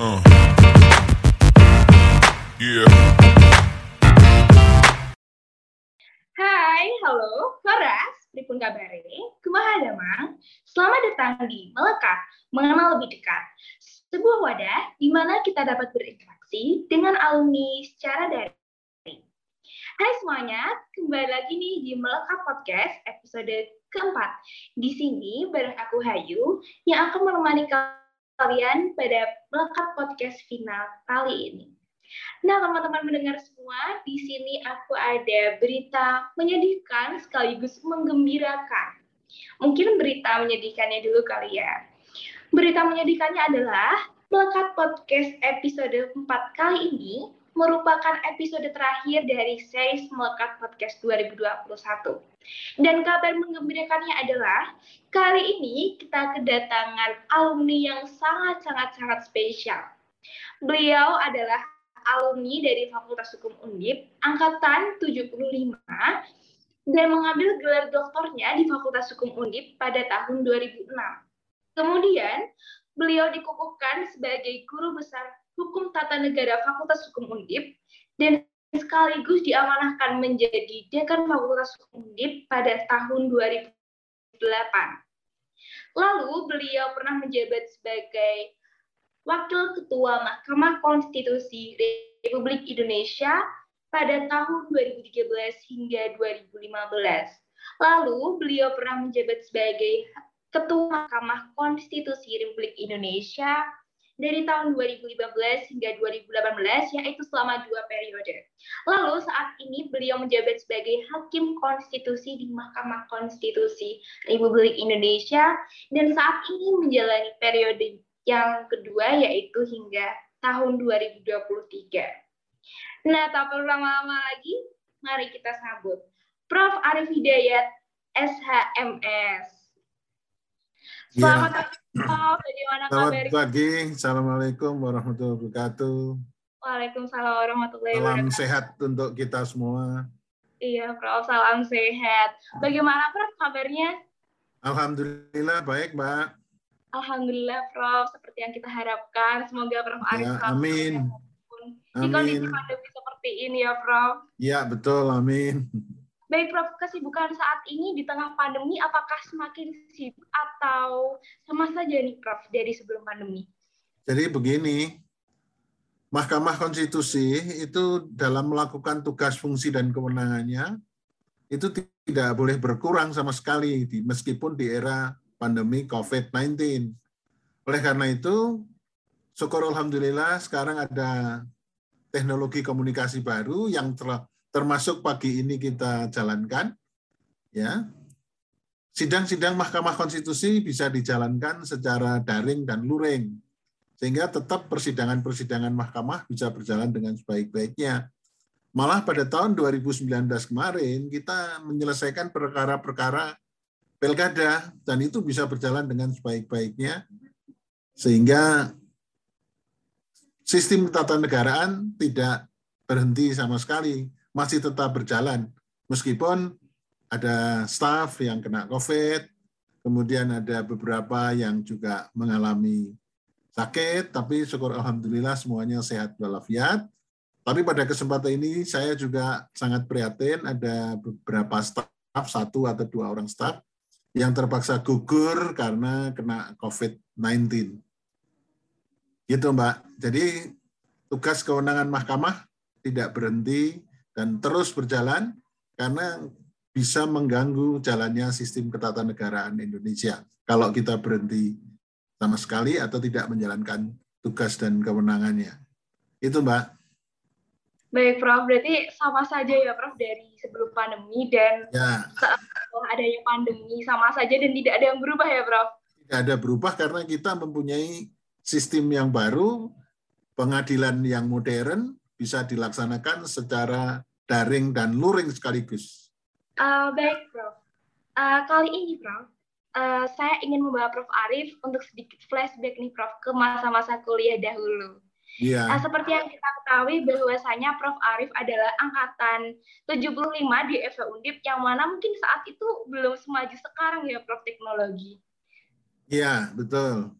Uh. Yeah. Hai, halo, Horas, pripun kabare? Kumaha damang? Selamat datang di Melekat, mengenal lebih dekat. Sebuah wadah di mana kita dapat berinteraksi dengan alumni secara daring. Hai semuanya, kembali lagi nih di Melekat Podcast episode keempat. Di sini bareng aku Hayu yang akan menemani kalian pada Melekat Podcast final kali ini. Nah, teman-teman mendengar semua, di sini aku ada berita menyedihkan sekaligus menggembirakan. Mungkin berita menyedihkannya dulu kali ya. Berita menyedihkannya adalah Melekat Podcast episode 4 kali ini merupakan episode terakhir dari series Melekat Podcast 2021. Dan kabar menggembirakannya adalah kali ini kita kedatangan alumni yang sangat-sangat-sangat spesial. Beliau adalah alumni dari Fakultas Hukum Undip angkatan 75 dan mengambil gelar doktornya di Fakultas Hukum Undip pada tahun 2006. Kemudian, beliau dikukuhkan sebagai guru besar Hukum Tata Negara Fakultas Hukum Undip dan sekaligus diamanahkan menjadi dekan Fakultas Hukum Undip pada tahun 2008. Lalu beliau pernah menjabat sebagai Wakil Ketua Mahkamah Konstitusi Republik Indonesia pada tahun 2013 hingga 2015. Lalu beliau pernah menjabat sebagai Ketua Mahkamah Konstitusi Republik Indonesia dari tahun 2015 hingga 2018, yaitu selama dua periode. Lalu saat ini beliau menjabat sebagai Hakim Konstitusi di Mahkamah Konstitusi Republik Indonesia, dan saat ini menjalani periode yang kedua yaitu hingga tahun 2023. Nah, tak perlu lama-lama lagi, mari kita sambut Prof. Arif Hidayat, SHMS. Selamat pagi, Prof. Bagaimana Selamat kabarnya? pagi, Assalamualaikum warahmatullahi wabarakatuh. Waalaikumsalam warahmatullahi Salam wabarakatuh. sehat untuk kita semua. Iya, Prof. Salam sehat. Bagaimana, Prof, kabarnya? Alhamdulillah baik, Mbak. Alhamdulillah, Prof. Seperti yang kita harapkan. Semoga Prof. Arif Ya, amin. sehat walaupun Di kondisi Amin. pandemi seperti ini ya, Prof. Ya, betul, amin. Baik, Prof, kesibukan saat ini di tengah pandemi apakah semakin sibuk atau sama saja nih, Prof, dari sebelum pandemi? Jadi begini, Mahkamah Konstitusi itu dalam melakukan tugas fungsi dan kewenangannya itu tidak boleh berkurang sama sekali meskipun di era pandemi COVID-19. Oleh karena itu, syukur alhamdulillah sekarang ada teknologi komunikasi baru yang telah termasuk pagi ini kita jalankan ya. Sidang-sidang Mahkamah Konstitusi bisa dijalankan secara daring dan luring sehingga tetap persidangan-persidangan mahkamah bisa berjalan dengan sebaik-baiknya. Malah pada tahun 2019 kemarin kita menyelesaikan perkara-perkara pilkada dan itu bisa berjalan dengan sebaik-baiknya sehingga sistem ketatanegaraan tidak berhenti sama sekali, masih tetap berjalan meskipun ada staf yang kena COVID, kemudian ada beberapa yang juga mengalami sakit, tapi syukur alhamdulillah semuanya sehat walafiat. Tapi pada kesempatan ini saya juga sangat prihatin ada beberapa staf, satu atau dua orang staf yang terpaksa gugur karena kena COVID-19. Gitu Mbak. Jadi tugas kewenangan mahkamah tidak berhenti dan terus berjalan karena bisa mengganggu jalannya sistem ketatanegaraan Indonesia kalau kita berhenti sama sekali atau tidak menjalankan tugas dan kewenangannya. Itu Mbak. Baik, Prof. Berarti sama saja ya, Prof, dari sebelum pandemi dan Ya, setelah adanya pandemi sama saja dan tidak ada yang berubah ya, Prof? tidak ada berubah karena kita mempunyai sistem yang baru, pengadilan yang modern, bisa dilaksanakan secara daring dan luring sekaligus. Uh, baik, Prof. Uh, kali ini, Prof, uh, saya ingin membawa Prof. Arif untuk sedikit flashback nih, Prof, ke masa-masa kuliah dahulu. Iya. Nah, seperti yang kita ketahui bahwasanya Prof. Arif adalah angkatan 75 di FH Undip yang mana mungkin saat itu belum semaju sekarang ya Prof. teknologi. Iya, betul.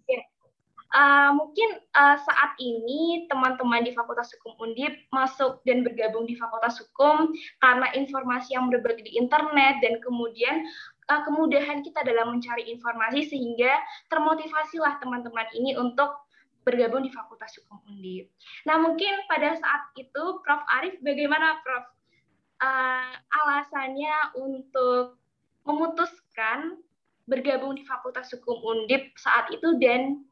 Uh, mungkin uh, saat ini teman-teman di Fakultas Hukum Undip masuk dan bergabung di Fakultas Hukum karena informasi yang berbagi di internet dan kemudian uh, kemudahan kita dalam mencari informasi sehingga termotivasilah teman-teman ini untuk bergabung di Fakultas Hukum Undip. Nah mungkin pada saat itu Prof Arif bagaimana Prof uh, alasannya untuk memutuskan bergabung di Fakultas Hukum Undip saat itu dan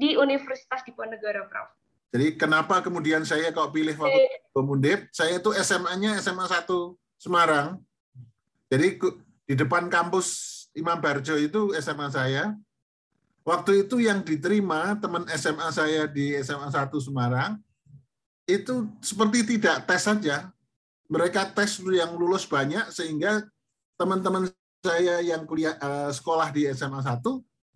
di Universitas Diponegoro, Prof. Jadi kenapa kemudian saya kok pilih Fakultas Hukum Undip? Saya itu SMA-nya SMA 1 Semarang. Jadi di depan kampus Imam Barjo itu SMA saya. Waktu itu yang diterima teman SMA saya di SMA 1 Semarang itu seperti tidak tes saja. Mereka tes yang lulus banyak sehingga teman-teman saya yang kuliah uh, sekolah di SMA 1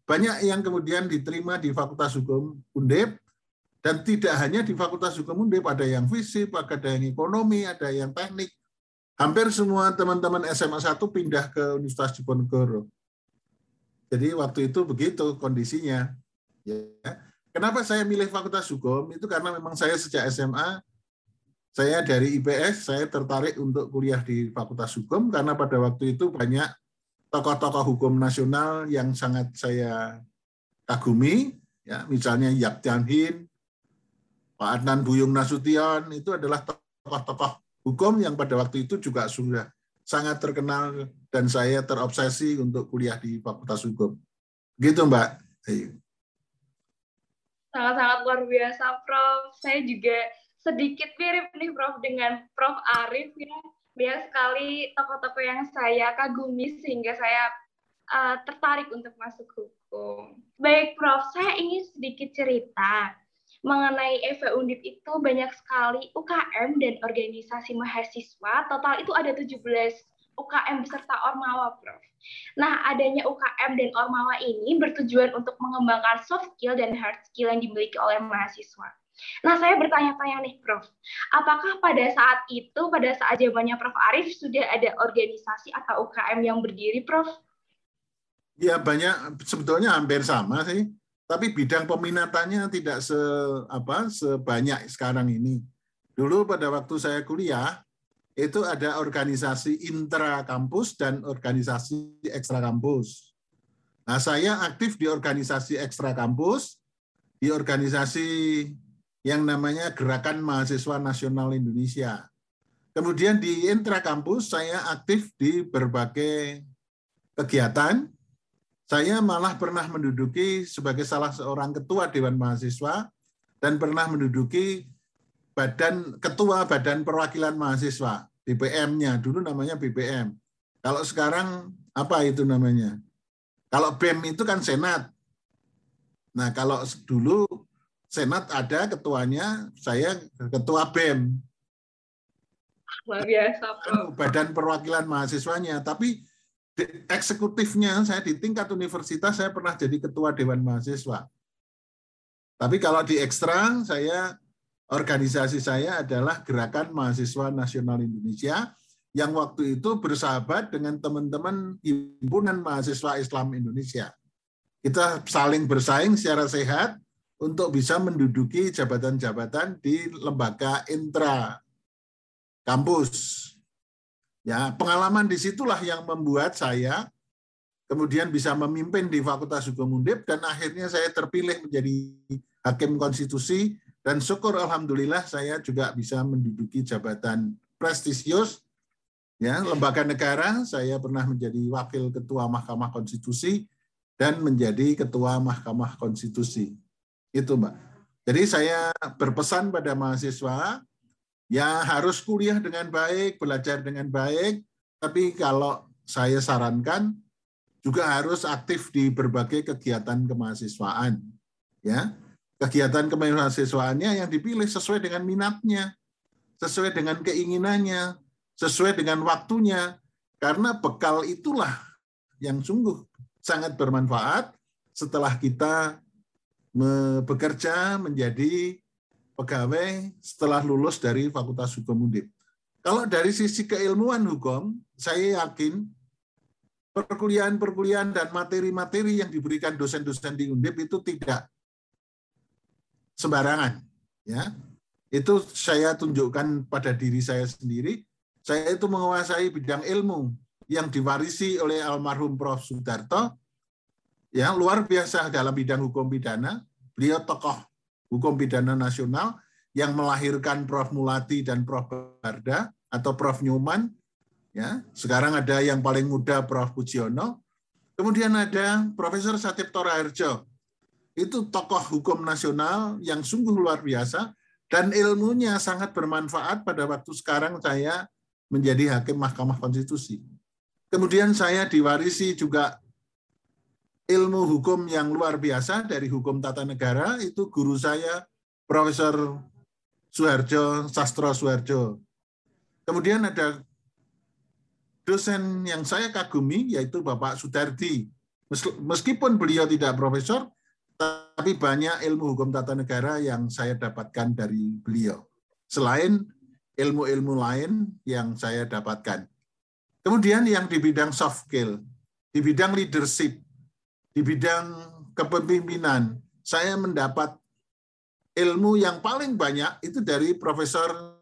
banyak yang kemudian diterima di Fakultas Hukum Undip dan tidak hanya di Fakultas Hukum Undip ada yang fisik, ada yang ekonomi, ada yang teknik. Hampir semua teman-teman SMA 1 pindah ke Universitas Diponegoro. Jadi waktu itu begitu kondisinya. Ya. Kenapa saya milih Fakultas Hukum? Itu karena memang saya sejak SMA saya dari IPS saya tertarik untuk kuliah di Fakultas Hukum karena pada waktu itu banyak tokoh-tokoh hukum nasional yang sangat saya kagumi, ya misalnya Yap Tian Hin, Pak Adnan Buyung Nasution, itu adalah tokoh-tokoh hukum yang pada waktu itu juga sudah sangat terkenal dan saya terobsesi untuk kuliah di Fakultas Hukum. Gitu Mbak. Sangat-sangat luar biasa Prof. Saya juga sedikit mirip nih Prof dengan Prof Arif ya banyak sekali tokoh-tokoh yang saya kagumi sehingga saya uh, tertarik untuk masuk hukum. Baik, Prof, saya ingin sedikit cerita mengenai EV Undip itu banyak sekali UKM dan organisasi mahasiswa. Total itu ada 17 UKM beserta Ormawa, Prof. Nah, adanya UKM dan Ormawa ini bertujuan untuk mengembangkan soft skill dan hard skill yang dimiliki oleh mahasiswa. Nah, saya bertanya-tanya nih, Prof. Apakah pada saat itu, pada saat zamannya Prof. Arif, sudah ada organisasi atau UKM yang berdiri, Prof? Ya, banyak. Sebetulnya hampir sama sih. Tapi bidang peminatannya tidak se apa sebanyak sekarang ini. Dulu pada waktu saya kuliah, itu ada organisasi intra kampus dan organisasi ekstra kampus. Nah, saya aktif di organisasi ekstra kampus, di organisasi yang namanya Gerakan Mahasiswa Nasional Indonesia. Kemudian di intra kampus saya aktif di berbagai kegiatan. Saya malah pernah menduduki sebagai salah seorang ketua Dewan Mahasiswa dan pernah menduduki badan ketua Badan Perwakilan Mahasiswa BPM-nya dulu namanya BPM. Kalau sekarang apa itu namanya? Kalau BEM itu kan Senat. Nah, kalau dulu Senat ada ketuanya, saya ketua BEM. Luar biasa. Badan perwakilan mahasiswanya. Tapi eksekutifnya saya di tingkat universitas saya pernah jadi ketua Dewan Mahasiswa. Tapi kalau di ekstra saya organisasi saya adalah Gerakan Mahasiswa Nasional Indonesia yang waktu itu bersahabat dengan teman-teman Himpunan Mahasiswa Islam Indonesia. Kita saling bersaing secara sehat untuk bisa menduduki jabatan-jabatan di lembaga intra kampus. Ya, pengalaman di situlah yang membuat saya kemudian bisa memimpin di Fakultas Hukum Undip dan akhirnya saya terpilih menjadi hakim konstitusi dan syukur alhamdulillah saya juga bisa menduduki jabatan prestisius ya lembaga negara saya pernah menjadi wakil ketua Mahkamah Konstitusi dan menjadi ketua Mahkamah Konstitusi itu Mbak. Jadi saya berpesan pada mahasiswa, ya harus kuliah dengan baik, belajar dengan baik, tapi kalau saya sarankan juga harus aktif di berbagai kegiatan kemahasiswaan. Ya, kegiatan kemahasiswaannya yang dipilih sesuai dengan minatnya, sesuai dengan keinginannya, sesuai dengan waktunya, karena bekal itulah yang sungguh sangat bermanfaat setelah kita bekerja menjadi pegawai setelah lulus dari Fakultas Hukum Undip. Kalau dari sisi keilmuan hukum, saya yakin perkuliahan-perkuliahan dan materi-materi yang diberikan dosen-dosen di Undip itu tidak sembarangan. Ya, itu saya tunjukkan pada diri saya sendiri. Saya itu menguasai bidang ilmu yang diwarisi oleh almarhum Prof. Sudarto. Ya, luar biasa dalam bidang hukum pidana. Beliau tokoh hukum pidana nasional yang melahirkan Prof. Mulati dan Prof. Barda atau Prof. Newman. Ya, sekarang ada yang paling muda Prof. Pujiono. Kemudian ada Profesor Satip Toraharjo. Itu tokoh hukum nasional yang sungguh luar biasa dan ilmunya sangat bermanfaat pada waktu sekarang saya menjadi hakim Mahkamah Konstitusi. Kemudian saya diwarisi juga ilmu hukum yang luar biasa dari hukum tata negara, itu guru saya Profesor Suharjo, Sastro Suharjo. Kemudian ada dosen yang saya kagumi, yaitu Bapak Sudardi. Meskipun beliau tidak profesor, tapi banyak ilmu hukum tata negara yang saya dapatkan dari beliau. Selain ilmu-ilmu lain yang saya dapatkan. Kemudian yang di bidang soft skill, di bidang leadership, di bidang kepemimpinan, saya mendapat ilmu yang paling banyak itu dari Profesor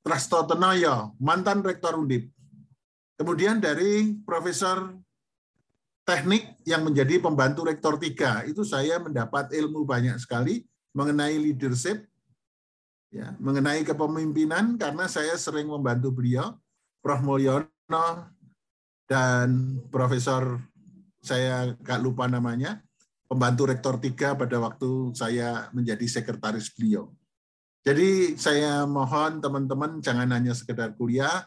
Trasto Tenoyo, mantan Rektor Undip. Kemudian dari Profesor teknik yang menjadi pembantu rektor tiga itu saya mendapat ilmu banyak sekali mengenai leadership ya mengenai kepemimpinan karena saya sering membantu beliau Prof Mulyono dan Profesor saya gak lupa namanya pembantu rektor tiga pada waktu saya menjadi sekretaris beliau. Jadi saya mohon teman-teman jangan hanya sekedar kuliah,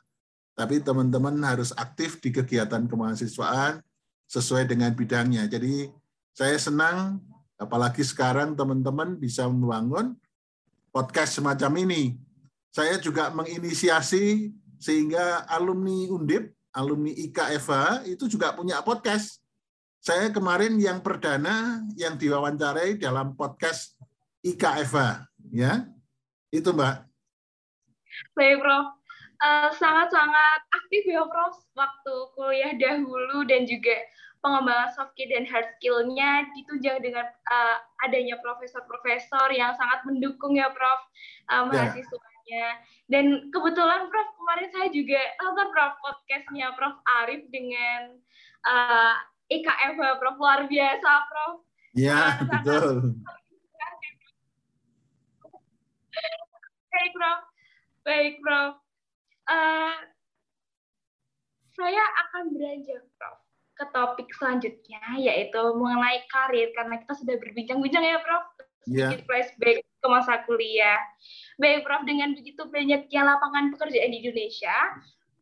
tapi teman-teman harus aktif di kegiatan kemahasiswaan, sesuai dengan bidangnya. Jadi saya senang apalagi sekarang teman-teman bisa membangun podcast semacam ini. Saya juga menginisiasi sehingga alumni Undip, alumni IKFA itu juga punya podcast. Saya kemarin yang perdana yang diwawancarai dalam podcast IKFA, ya. Itu Mbak. Baik, Prof. Eh, sangat-sangat uh, aktif ya, Prof. Waktu kuliah dahulu dan juga pengembangan soft skill dan hard skill-nya ditunjang dengan uh, adanya profesor-profesor yang sangat mendukung ya Prof uh, mahasiswanya. Dan kebetulan Prof kemarin saya juga nonton Prof podcastnya Prof Arif dengan uh, IKF Prof luar biasa Prof. Iya betul. Baik Prof. Baik Prof. Uh, saya akan beranjak Prof ke topik selanjutnya yaitu mengenai karir karena kita sudah berbincang-bincang ya Prof iya. sedikit yeah. flashback ke masa kuliah. Baik Prof dengan begitu banyaknya lapangan pekerjaan di Indonesia,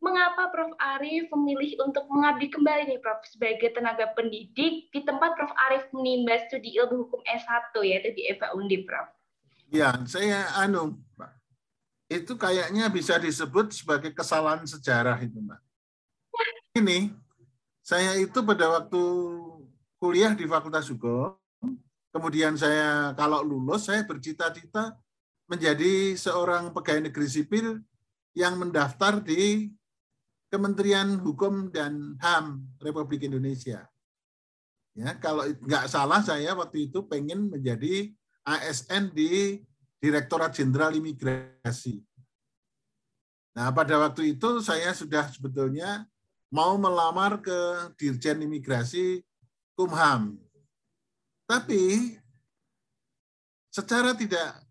mengapa Prof Arif memilih untuk mengabdi kembali nih Prof sebagai tenaga pendidik di tempat Prof Arif menimba studi ilmu hukum S1 yaitu di Eva Undi Prof? Ya, saya anu. Itu kayaknya bisa disebut sebagai kesalahan sejarah itu, Mbak. Ini saya itu pada waktu kuliah di Fakultas Hukum, kemudian saya kalau lulus saya bercita-cita menjadi seorang pegawai negeri sipil yang mendaftar di Kementerian Hukum dan HAM Republik Indonesia. Ya, kalau nggak salah saya waktu itu pengen menjadi ASN di Direktorat Jenderal Imigrasi. Nah, pada waktu itu saya sudah sebetulnya mau melamar ke Dirjen Imigrasi Kumham. Tapi secara tidak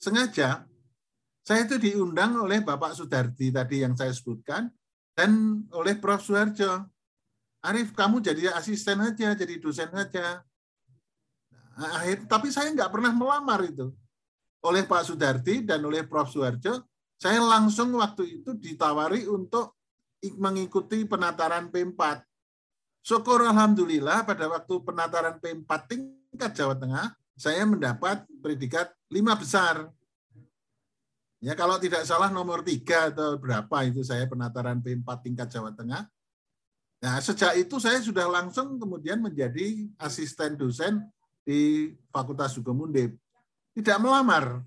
sengaja saya itu diundang oleh Bapak Sudardi tadi yang saya sebutkan dan oleh Prof. Suharjo. Arif, kamu jadi asisten aja, jadi dosen aja. Nah, akhir, tapi saya nggak pernah melamar itu. Oleh Pak Sudardi dan oleh Prof. Suharjo, saya langsung waktu itu ditawari untuk mengikuti penataran P4. Syukur Alhamdulillah pada waktu penataran P4 tingkat Jawa Tengah, saya mendapat predikat lima besar. Ya kalau tidak salah nomor tiga atau berapa itu saya penataran P4 tingkat Jawa Tengah. Nah sejak itu saya sudah langsung kemudian menjadi asisten dosen di Fakultas Hukum Undip. Tidak melamar.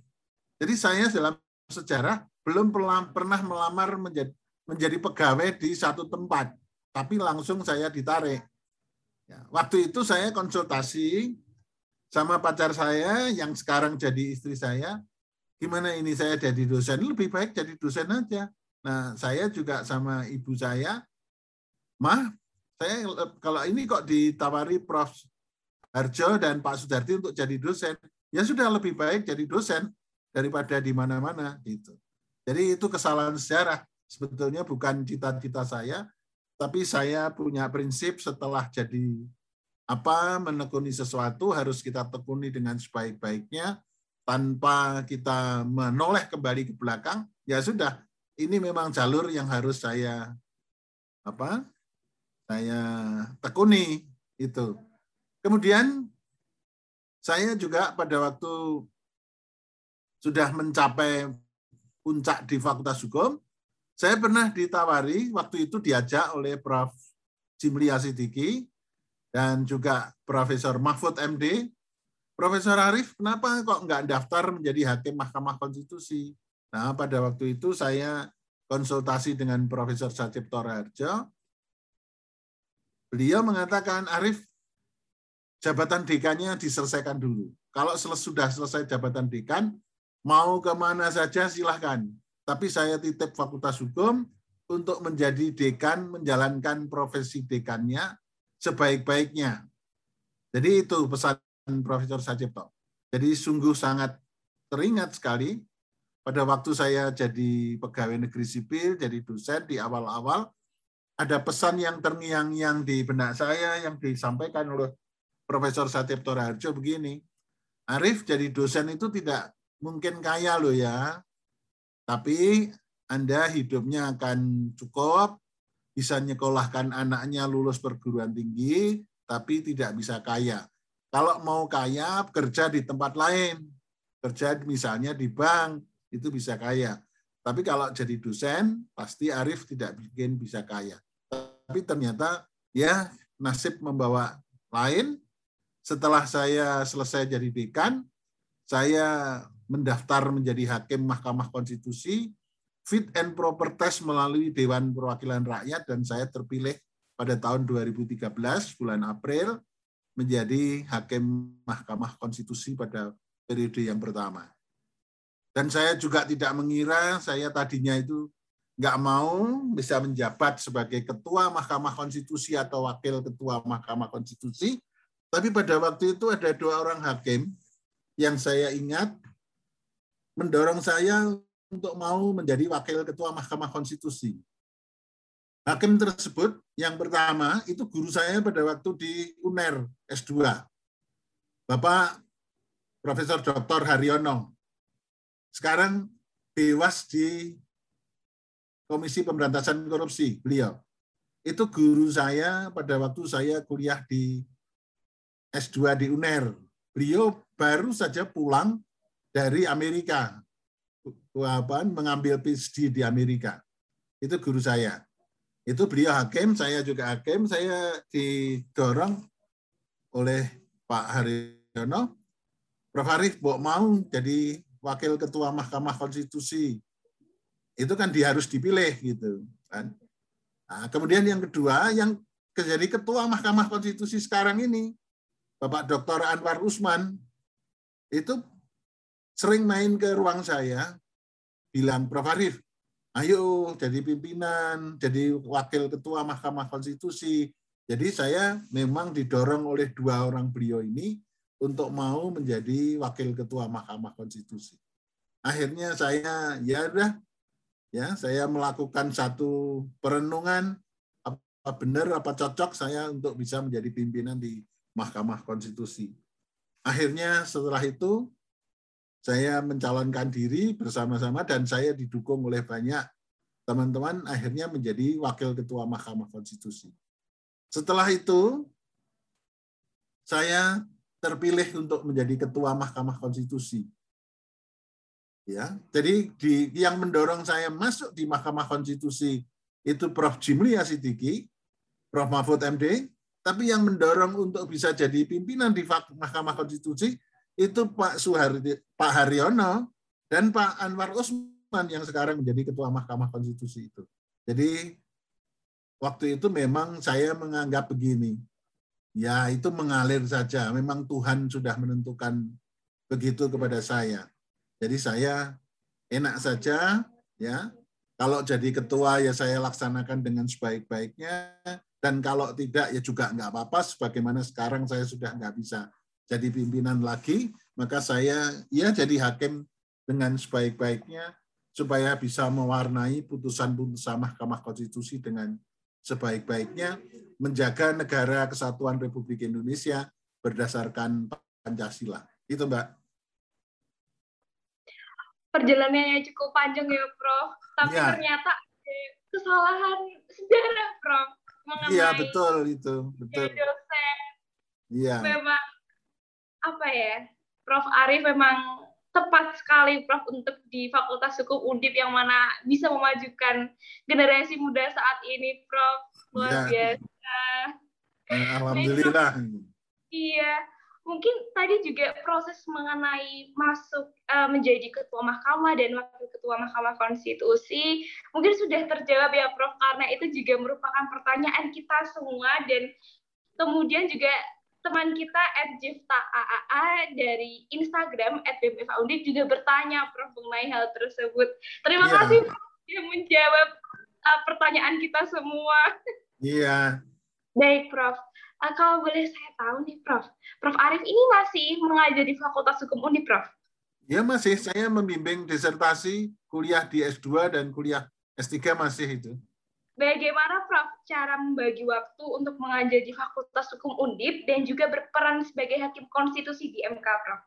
Jadi saya dalam sejarah belum pernah melamar menjadi menjadi pegawai di satu tempat, tapi langsung saya ditarik. Ya, waktu itu saya konsultasi sama pacar saya yang sekarang jadi istri saya, gimana ini saya jadi dosen? Lebih baik jadi dosen aja. Nah, saya juga sama ibu saya, mah, saya kalau ini kok ditawari Prof. Harjo dan Pak Sudarti untuk jadi dosen, ya sudah lebih baik jadi dosen daripada di mana-mana gitu. Jadi itu kesalahan sejarah. Sebetulnya bukan cita-cita saya, tapi saya punya prinsip setelah jadi apa menekuni sesuatu harus kita tekuni dengan sebaik-baiknya. Tanpa kita menoleh kembali ke belakang ya sudah. Ini memang jalur yang harus saya apa saya tekuni itu kemudian saya juga pada waktu sudah mencapai puncak di Fakultas Hukum saya pernah ditawari waktu itu diajak oleh Prof. Jimli Asidiki dan juga Profesor Mahfud MD. Profesor Arif, kenapa kok nggak daftar menjadi hakim Mahkamah Konstitusi? Nah, pada waktu itu saya konsultasi dengan Profesor Sajib Toraharjo. Beliau mengatakan, Arif, jabatan dekannya diselesaikan dulu. Kalau sudah selesai jabatan dekan, mau ke mana saja silahkan. Tapi saya titip Fakultas Hukum untuk menjadi dekan, menjalankan profesi dekannya sebaik-baiknya. Jadi itu pesan Profesor Sajipto. Jadi sungguh sangat teringat sekali pada waktu saya jadi pegawai negeri sipil, jadi dosen di awal-awal, ada pesan yang terngiang-ngiang di benak saya yang disampaikan oleh Profesor Satipto Harjo begini, Arif jadi dosen itu tidak mungkin kaya loh ya, tapi Anda hidupnya akan cukup, bisa nyekolahkan anaknya lulus perguruan tinggi, tapi tidak bisa kaya. Kalau mau kaya, kerja di tempat lain. Kerja misalnya di bank, itu bisa kaya. Tapi kalau jadi dosen, pasti Arif tidak bikin bisa kaya. Tapi ternyata ya nasib membawa lain. Setelah saya selesai jadi dekan, saya mendaftar menjadi hakim Mahkamah Konstitusi, fit and proper test melalui Dewan Perwakilan Rakyat dan saya terpilih pada tahun 2013 bulan April menjadi hakim Mahkamah Konstitusi pada periode yang pertama. Dan saya juga tidak mengira saya tadinya itu nggak mau bisa menjabat sebagai ketua Mahkamah Konstitusi atau wakil ketua Mahkamah Konstitusi, tapi pada waktu itu ada dua orang hakim yang saya ingat mendorong saya untuk mau menjadi wakil ketua Mahkamah Konstitusi. Hakim tersebut yang pertama itu guru saya pada waktu di UNER S2. Bapak Profesor Dr. Haryono. Sekarang dewas di Komisi Pemberantasan Korupsi, beliau. Itu guru saya pada waktu saya kuliah di S2 di UNER. Beliau baru saja pulang dari Amerika apa, mengambil PhD di Amerika. Itu guru saya. Itu beliau hakim, saya juga hakim, saya didorong oleh Pak Haryono, Prof. Arif mau jadi wakil ketua Mahkamah Konstitusi. Itu kan dia harus dipilih gitu kan. Nah, kemudian yang kedua yang jadi ketua Mahkamah Konstitusi sekarang ini Bapak Dr. Anwar Usman itu sering main ke ruang saya bilang Prof Arif, ayo jadi pimpinan, jadi wakil ketua Mahkamah Konstitusi. Jadi saya memang didorong oleh dua orang beliau ini untuk mau menjadi wakil ketua Mahkamah Konstitusi. Akhirnya saya ya udah ya saya melakukan satu perenungan apa benar apa cocok saya untuk bisa menjadi pimpinan di Mahkamah Konstitusi. Akhirnya setelah itu saya mencalonkan diri bersama-sama dan saya didukung oleh banyak teman-teman akhirnya menjadi wakil ketua Mahkamah Konstitusi. Setelah itu saya terpilih untuk menjadi ketua Mahkamah Konstitusi. Ya, jadi di, yang mendorong saya masuk di Mahkamah Konstitusi itu Prof. Jimli Asidiki, Prof. Mahfud MD, tapi yang mendorong untuk bisa jadi pimpinan di Mahkamah Konstitusi itu Pak Suhardi, Pak Haryono dan Pak Anwar Usman yang sekarang menjadi ketua Mahkamah Konstitusi itu. Jadi waktu itu memang saya menganggap begini, Ya, itu mengalir saja. Memang Tuhan sudah menentukan begitu kepada saya. Jadi saya enak saja, ya. Kalau jadi ketua ya saya laksanakan dengan sebaik-baiknya. Dan kalau tidak ya juga nggak apa-apa. Sebagaimana sekarang saya sudah nggak bisa jadi pimpinan lagi, maka saya ya jadi hakim dengan sebaik-baiknya supaya bisa mewarnai putusan-putusan Mahkamah Konstitusi dengan sebaik-baiknya menjaga negara kesatuan Republik Indonesia berdasarkan Pancasila. Itu, Mbak. Perjalanannya cukup panjang ya, Prof. Tapi ya. ternyata kesalahan sejarah, Prof. Mengenai iya, betul itu. Betul. dosen. Iya. Memang, apa ya, Prof. Arif memang tepat sekali Prof untuk di Fakultas Hukum Undip yang mana bisa memajukan generasi muda saat ini Prof luar ya. biasa. Eh, alhamdulillah. iya, mungkin tadi juga proses mengenai masuk uh, menjadi ketua mahkamah dan wakil ketua mahkamah konstitusi mungkin sudah terjawab ya Prof karena itu juga merupakan pertanyaan kita semua dan kemudian juga teman kita at Jifta AAA dari Instagram at juga bertanya Prof mengenai hal tersebut. Terima yeah. kasih Prof yang menjawab uh, pertanyaan kita semua. Iya. Yeah. Baik Prof. Uh, kalau boleh saya tahu nih Prof, Prof Arif ini masih mengajar di Fakultas Hukum Uni Prof? Ya masih, saya membimbing disertasi, kuliah di S2 dan kuliah S3 masih itu. Bagaimana Prof cara membagi waktu untuk mengajar di Fakultas Hukum Undip dan juga berperan sebagai hakim konstitusi di MK, Prof?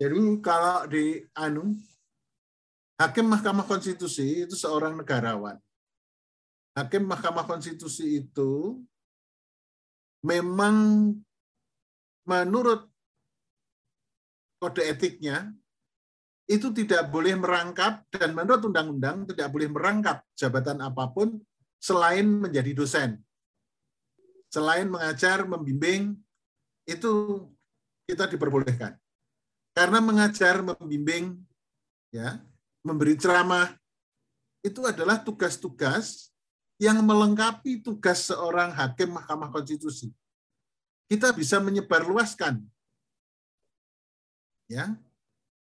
Jadi kalau di anu hakim Mahkamah Konstitusi itu seorang negarawan. Hakim Mahkamah Konstitusi itu memang menurut kode etiknya itu tidak boleh merangkap dan menurut undang-undang tidak boleh merangkap jabatan apa pun selain menjadi dosen. Selain mengajar, membimbing, itu kita diperbolehkan. Karena mengajar, membimbing, ya, memberi ceramah, itu adalah tugas-tugas yang melengkapi tugas seorang hakim Mahkamah Konstitusi. Kita bisa menyebarluaskan. Ya.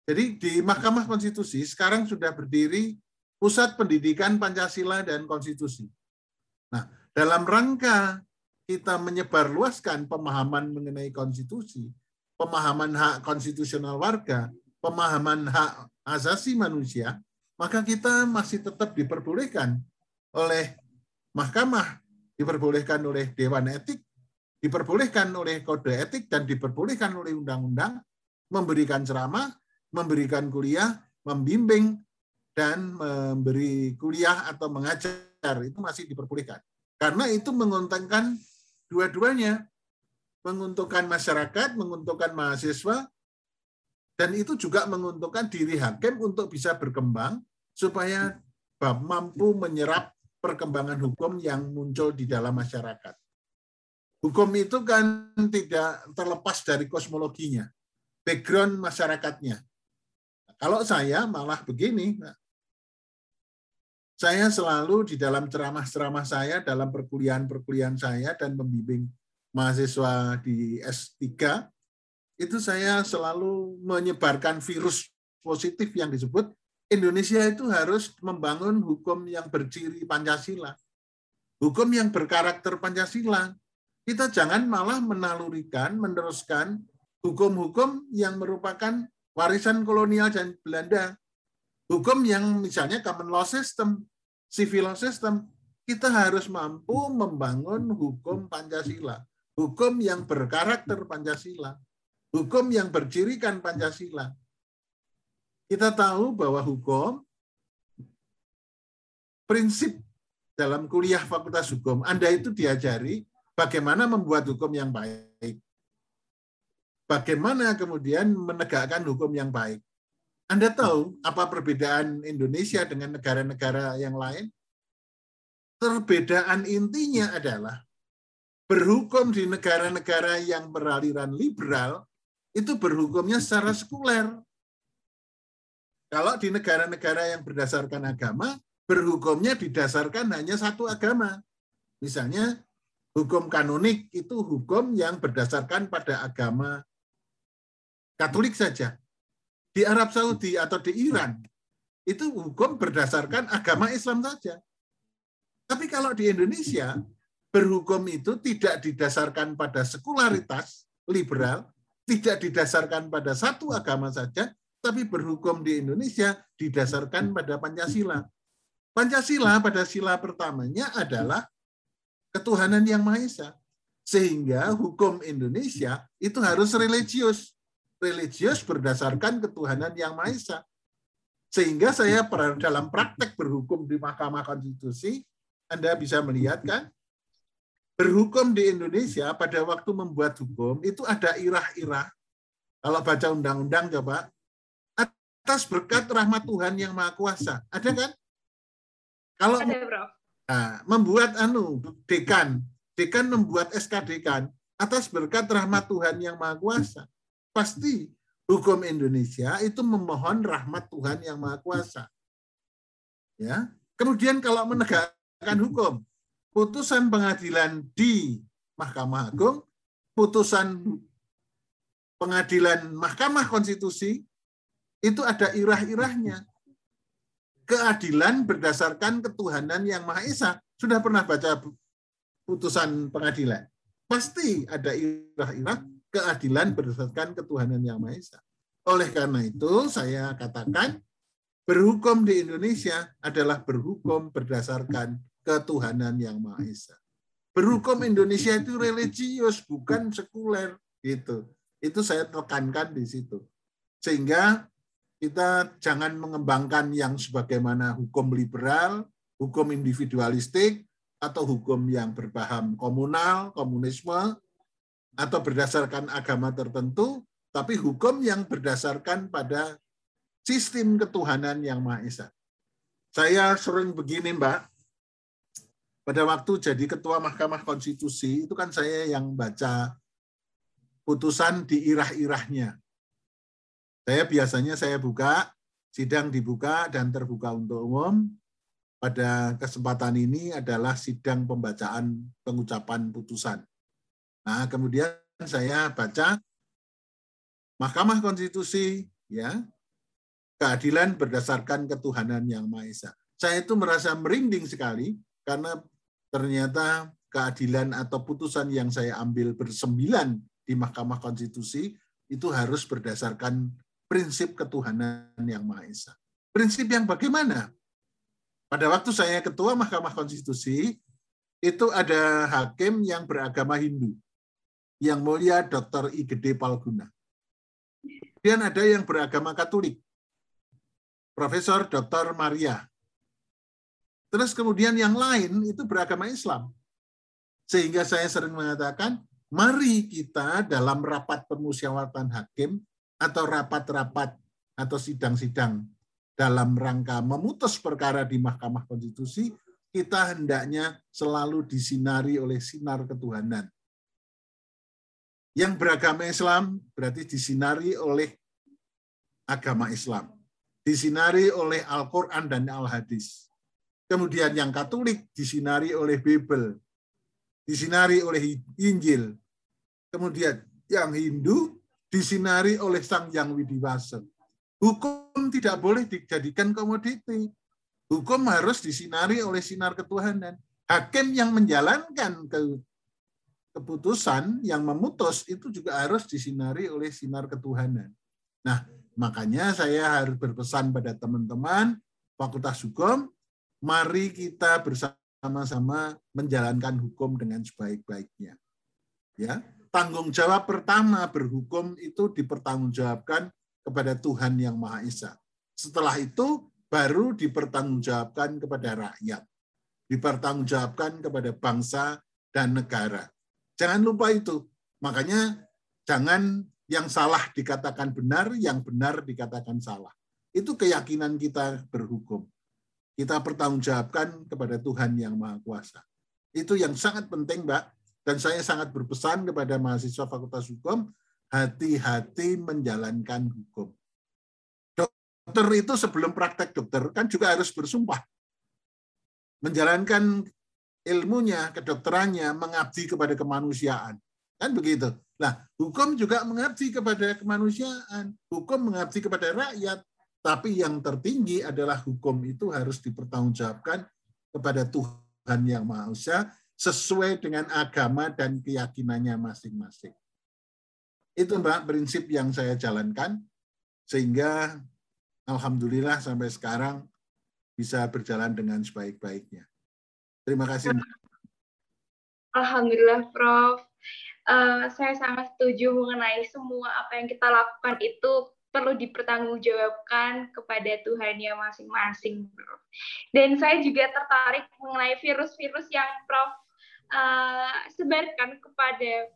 Jadi di Mahkamah Konstitusi sekarang sudah berdiri Pusat Pendidikan Pancasila dan Konstitusi. Nah, dalam rangka kita menyebarluaskan pemahaman mengenai konstitusi, pemahaman hak konstitusional warga, pemahaman hak asasi manusia, maka kita masih tetap diperbolehkan oleh mahkamah, diperbolehkan oleh dewan etik, diperbolehkan oleh kode etik dan diperbolehkan oleh undang-undang memberikan ceramah, memberikan kuliah, membimbing dan memberi kuliah atau mengajar itu masih diperbolehkan. Karena itu menguntungkan dua-duanya. Menguntungkan masyarakat, menguntungkan mahasiswa, dan itu juga menguntungkan diri hakim untuk bisa berkembang supaya mampu menyerap perkembangan hukum yang muncul di dalam masyarakat. Hukum itu kan tidak terlepas dari kosmologinya, background masyarakatnya. Kalau saya malah begini, saya selalu di dalam ceramah-ceramah saya, dalam perkuliahan-perkuliahan saya dan membimbing mahasiswa di S3, itu saya selalu menyebarkan virus positif yang disebut Indonesia itu harus membangun hukum yang berciri Pancasila. Hukum yang berkarakter Pancasila. Kita jangan malah menalurikan, meneruskan hukum-hukum yang merupakan warisan kolonial dan Belanda. Hukum yang misalnya common law system, civil system, kita harus mampu membangun hukum Pancasila. Hukum yang berkarakter Pancasila. Hukum yang bercirikan Pancasila. Kita tahu bahwa hukum, prinsip dalam kuliah fakultas hukum, Anda itu diajari bagaimana membuat hukum yang baik. Bagaimana kemudian menegakkan hukum yang baik. Anda tahu apa perbedaan Indonesia dengan negara-negara yang lain? Perbedaan intinya adalah berhukum di negara-negara yang beraliran liberal itu berhukumnya secara sekuler. Kalau di negara-negara yang berdasarkan agama, berhukumnya didasarkan hanya satu agama. Misalnya Hukum kanonik itu hukum yang berdasarkan pada agama Katolik saja. Di Arab Saudi atau di Iran, itu hukum berdasarkan agama Islam saja. Tapi kalau di Indonesia, berhukum itu tidak didasarkan pada sekularitas liberal, tidak didasarkan pada satu agama saja, tapi berhukum di Indonesia didasarkan pada Pancasila. Pancasila pada sila pertamanya adalah ketuhanan yang Maha Esa. Sehingga hukum Indonesia itu harus religius. Religius berdasarkan ketuhanan yang Maha Esa. Sehingga saya dalam praktek berhukum di Mahkamah Konstitusi, Anda bisa melihat kan, berhukum di Indonesia pada waktu membuat hukum itu ada irah-irah. Kalau baca undang-undang coba, atas berkat rahmat Tuhan yang Maha Kuasa. Ada kan? Kalau Ada, bro. Nah, membuat anu dekan, dekan membuat SK dekan atas berkat rahmat Tuhan yang Maha Kuasa. Pasti hukum Indonesia itu memohon rahmat Tuhan yang Maha Kuasa. Ya. Kemudian kalau menegakkan hukum, putusan pengadilan di Mahkamah Agung, putusan pengadilan Mahkamah Konstitusi itu ada irah-irahnya keadilan berdasarkan ketuhanan yang Maha Esa. Sudah pernah baca putusan pengadilan? Pasti ada irah-irah keadilan berdasarkan ketuhanan yang Maha Esa. Oleh karena itu, saya katakan berhukum di Indonesia adalah berhukum berdasarkan ketuhanan yang Maha Esa. Berhukum Indonesia itu religius, bukan sekuler. Gitu. Itu saya tekankan di situ. Sehingga kita jangan mengembangkan yang sebagaimana hukum liberal, hukum individualistik, atau hukum yang berpaham komunal, komunisme, atau berdasarkan agama tertentu, tapi hukum yang berdasarkan pada sistem ketuhanan yang Maha Esa. Saya sering begini, Mbak. Pada waktu jadi ketua Mahkamah Konstitusi, itu kan saya yang baca putusan di irah-irahnya. Saya biasanya saya buka, sidang dibuka dan terbuka untuk umum. Pada kesempatan ini adalah sidang pembacaan pengucapan putusan. Nah, kemudian saya baca Mahkamah Konstitusi ya keadilan berdasarkan ketuhanan yang Maha Esa. Saya itu merasa merinding sekali karena ternyata keadilan atau putusan yang saya ambil bersembilan di Mahkamah Konstitusi itu harus berdasarkan prinsip ketuhanan yang Maha Esa. Prinsip yang bagaimana? Pada waktu saya ketua Mahkamah Konstitusi, itu ada hakim yang beragama Hindu. Yang mulia Dr. I. Gede Palguna. Kemudian ada yang beragama Katolik. Profesor Dr. Maria. Terus kemudian yang lain itu beragama Islam. Sehingga saya sering mengatakan, mari kita dalam rapat permusyawaratan hakim atau rapat-rapat atau sidang-sidang dalam rangka memutus perkara di Mahkamah Konstitusi, kita hendaknya selalu disinari oleh sinar ketuhanan. Yang beragama Islam berarti disinari oleh agama Islam. Disinari oleh Al-Quran dan Al-Hadis. Kemudian yang Katolik disinari oleh Bible. Disinari oleh Injil. Kemudian yang Hindu disinari oleh Sang Yang Widiwasa. Hukum tidak boleh dijadikan komoditi. Hukum harus disinari oleh sinar ketuhanan. Hakim yang menjalankan ke keputusan yang memutus itu juga harus disinari oleh sinar ketuhanan. Nah, makanya saya harus berpesan pada teman-teman Fakultas Hukum, mari kita bersama-sama menjalankan hukum dengan sebaik-baiknya. Ya, tanggung jawab pertama berhukum itu dipertanggungjawabkan kepada Tuhan yang Maha Esa. Setelah itu baru dipertanggungjawabkan kepada rakyat. Dipertanggungjawabkan kepada bangsa dan negara. Jangan lupa itu. Makanya jangan yang salah dikatakan benar, yang benar dikatakan salah. Itu keyakinan kita berhukum. Kita pertanggungjawabkan kepada Tuhan yang Maha Kuasa. Itu yang sangat penting, Mbak, dan saya sangat berpesan kepada mahasiswa Fakultas Hukum, hati-hati menjalankan hukum. Dokter itu sebelum praktek dokter kan juga harus bersumpah. Menjalankan ilmunya, kedokterannya mengabdi kepada kemanusiaan. Kan begitu. Nah, hukum juga mengabdi kepada kemanusiaan, hukum mengabdi kepada rakyat, tapi yang tertinggi adalah hukum itu harus dipertanggungjawabkan kepada Tuhan yang Maha Esa sesuai dengan agama dan keyakinannya masing-masing. Itu Mbak prinsip yang saya jalankan sehingga alhamdulillah sampai sekarang bisa berjalan dengan sebaik-baiknya. Terima kasih. Alhamdulillah Prof uh, saya sangat setuju mengenai semua apa yang kita lakukan itu perlu dipertanggungjawabkan kepada Tuhannya masing-masing, Bro. Dan saya juga tertarik mengenai virus-virus yang Prof uh, sebarkan kepada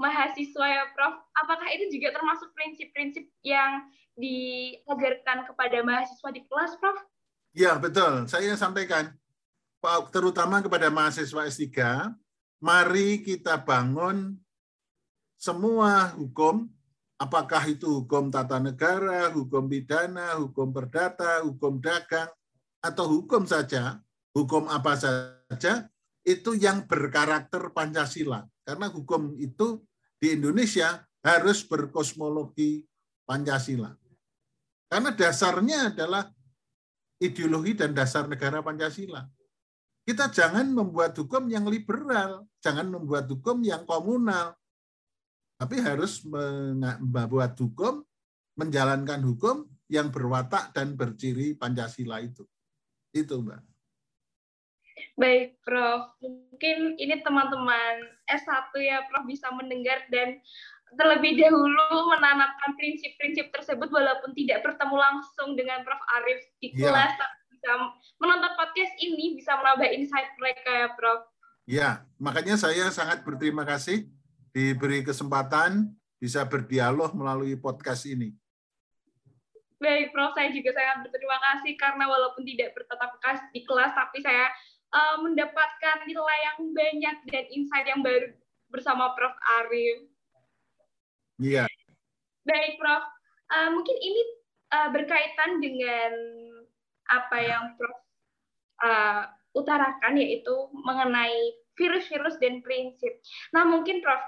mahasiswa ya, Prof. Apakah itu juga termasuk prinsip-prinsip yang diajarkan kepada mahasiswa di kelas, Prof? Ya, betul. Saya sampaikan terutama kepada mahasiswa S3 mari kita bangun semua hukum, apakah itu hukum tata negara, hukum pidana, hukum perdata, hukum dagang, atau hukum saja, hukum apa saja, itu yang berkarakter Pancasila. Karena hukum itu di Indonesia harus berkosmologi Pancasila. Karena dasarnya adalah ideologi dan dasar negara Pancasila. Kita jangan membuat hukum yang liberal, jangan membuat hukum yang komunal, tapi harus membuat hukum, menjalankan hukum yang berwatak dan berciri Pancasila itu. Itu, Mbak. Baik, Prof. Mungkin ini teman-teman S1 ya, Prof bisa mendengar dan terlebih dahulu menanamkan prinsip-prinsip tersebut walaupun tidak bertemu langsung dengan Prof Arif di iya. kelas, ya bisa menonton podcast ini bisa menambah insight mereka ya, Prof. Ya, makanya saya sangat berterima kasih diberi kesempatan bisa berdialog melalui podcast ini. Baik, Prof. Saya juga sangat berterima kasih karena walaupun tidak bertatap muka di kelas, tapi saya uh, mendapatkan nilai yang banyak dan insight yang baru bersama Prof. Arif. Iya. Baik, Prof. Uh, mungkin ini uh, berkaitan dengan apa yang Prof uh, utarakan yaitu mengenai virus-virus dan prinsip. Nah, mungkin Prof,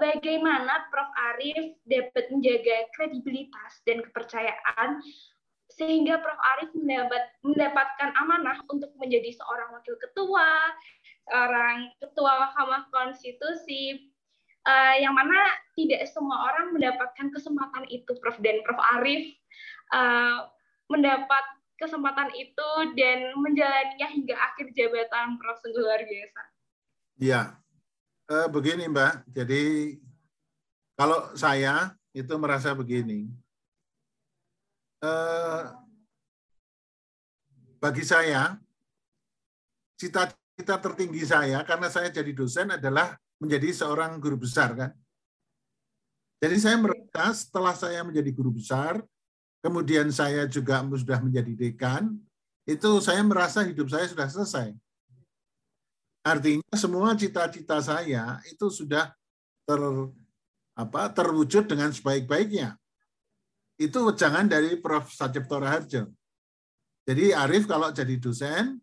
bagaimana Prof Arif dapat menjaga kredibilitas dan kepercayaan sehingga Prof Arif mendapat mendapatkan amanah untuk menjadi seorang wakil ketua, seorang ketua Mahkamah Konstitusi, uh, yang mana tidak semua orang mendapatkan kesempatan itu, Prof. Dan Prof Arif uh, mendapat kesempatan itu dan menjalaninya hingga akhir jabatan Prof sungguh luar biasa. Iya, eh, begini Mbak. Jadi kalau saya itu merasa begini, eh, bagi saya cita-cita tertinggi saya karena saya jadi dosen adalah menjadi seorang guru besar kan. Jadi saya merasa setelah saya menjadi guru besar, kemudian saya juga sudah menjadi dekan, itu saya merasa hidup saya sudah selesai. Artinya semua cita-cita saya itu sudah ter apa terwujud dengan sebaik-baiknya. Itu jangan dari Prof. Sajepto Raharjo. Jadi Arif kalau jadi dosen,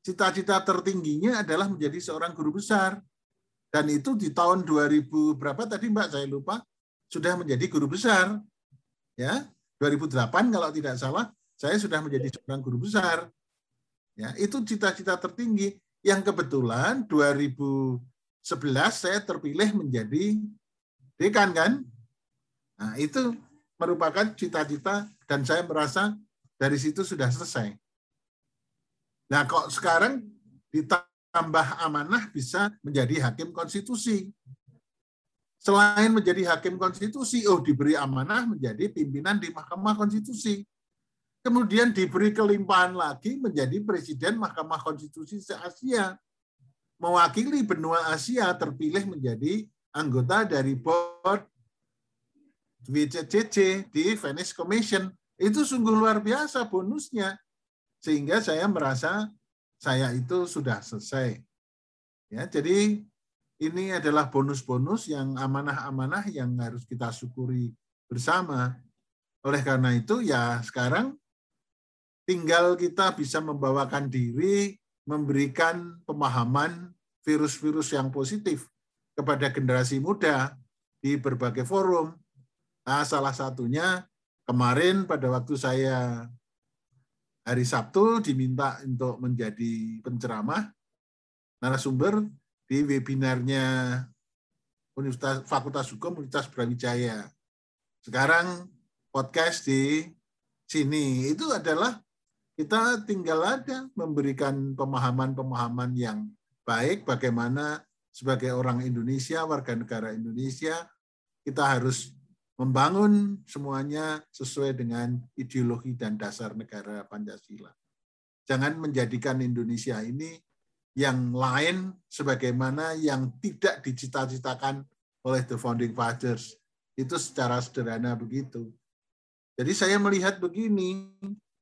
cita-cita tertingginya adalah menjadi seorang guru besar. Dan itu di tahun 2000 berapa tadi Mbak saya lupa sudah menjadi guru besar. Ya, 2008 kalau tidak salah saya sudah menjadi seorang guru besar. Ya, itu cita-cita tertinggi yang kebetulan 2011 saya terpilih menjadi dekan kan. Nah, itu merupakan cita-cita dan saya merasa dari situ sudah selesai. Nah, kok sekarang ditambah amanah bisa menjadi hakim konstitusi selain menjadi hakim konstitusi, oh diberi amanah menjadi pimpinan di Mahkamah Konstitusi. Kemudian diberi kelimpahan lagi menjadi presiden Mahkamah Konstitusi se-Asia. Mewakili benua Asia terpilih menjadi anggota dari board WCCC di Venice Commission. Itu sungguh luar biasa bonusnya. Sehingga saya merasa saya itu sudah selesai. Ya, jadi ini adalah bonus-bonus yang amanah-amanah yang harus kita syukuri bersama. Oleh karena itu ya sekarang tinggal kita bisa membawakan diri memberikan pemahaman virus-virus yang positif kepada generasi muda di berbagai forum. Nah, salah satunya kemarin pada waktu saya hari Sabtu diminta untuk menjadi penceramah narasumber di webinarnya Universitas Fakultas Hukum Universitas Brawijaya. Sekarang podcast di sini itu adalah kita tinggal ada memberikan pemahaman-pemahaman yang baik bagaimana sebagai orang Indonesia, warga negara Indonesia, kita harus membangun semuanya sesuai dengan ideologi dan dasar negara Pancasila. Jangan menjadikan Indonesia ini yang lain sebagaimana yang tidak dicita-citakan oleh the founding fathers. Itu secara sederhana begitu. Jadi saya melihat begini,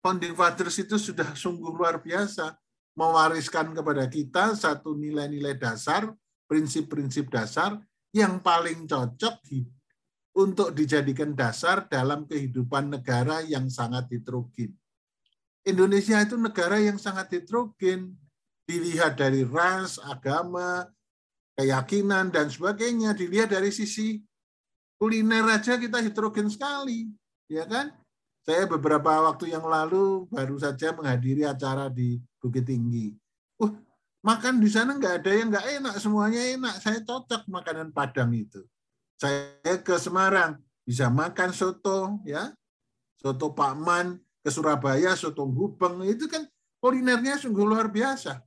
founding fathers itu sudah sungguh luar biasa mewariskan kepada kita satu nilai-nilai dasar, prinsip-prinsip dasar yang paling cocok untuk dijadikan dasar dalam kehidupan negara yang sangat heterogen. Indonesia itu negara yang sangat heterogen, dilihat dari ras, agama, keyakinan, dan sebagainya. Dilihat dari sisi kuliner aja kita heterogen sekali. ya kan? Saya beberapa waktu yang lalu baru saja menghadiri acara di Bukit Tinggi. Uh, makan di sana nggak ada yang nggak enak, semuanya enak. Saya cocok makanan Padang itu. Saya ke Semarang bisa makan soto, ya, soto Pak Man, ke Surabaya soto gubeng itu kan kulinernya sungguh luar biasa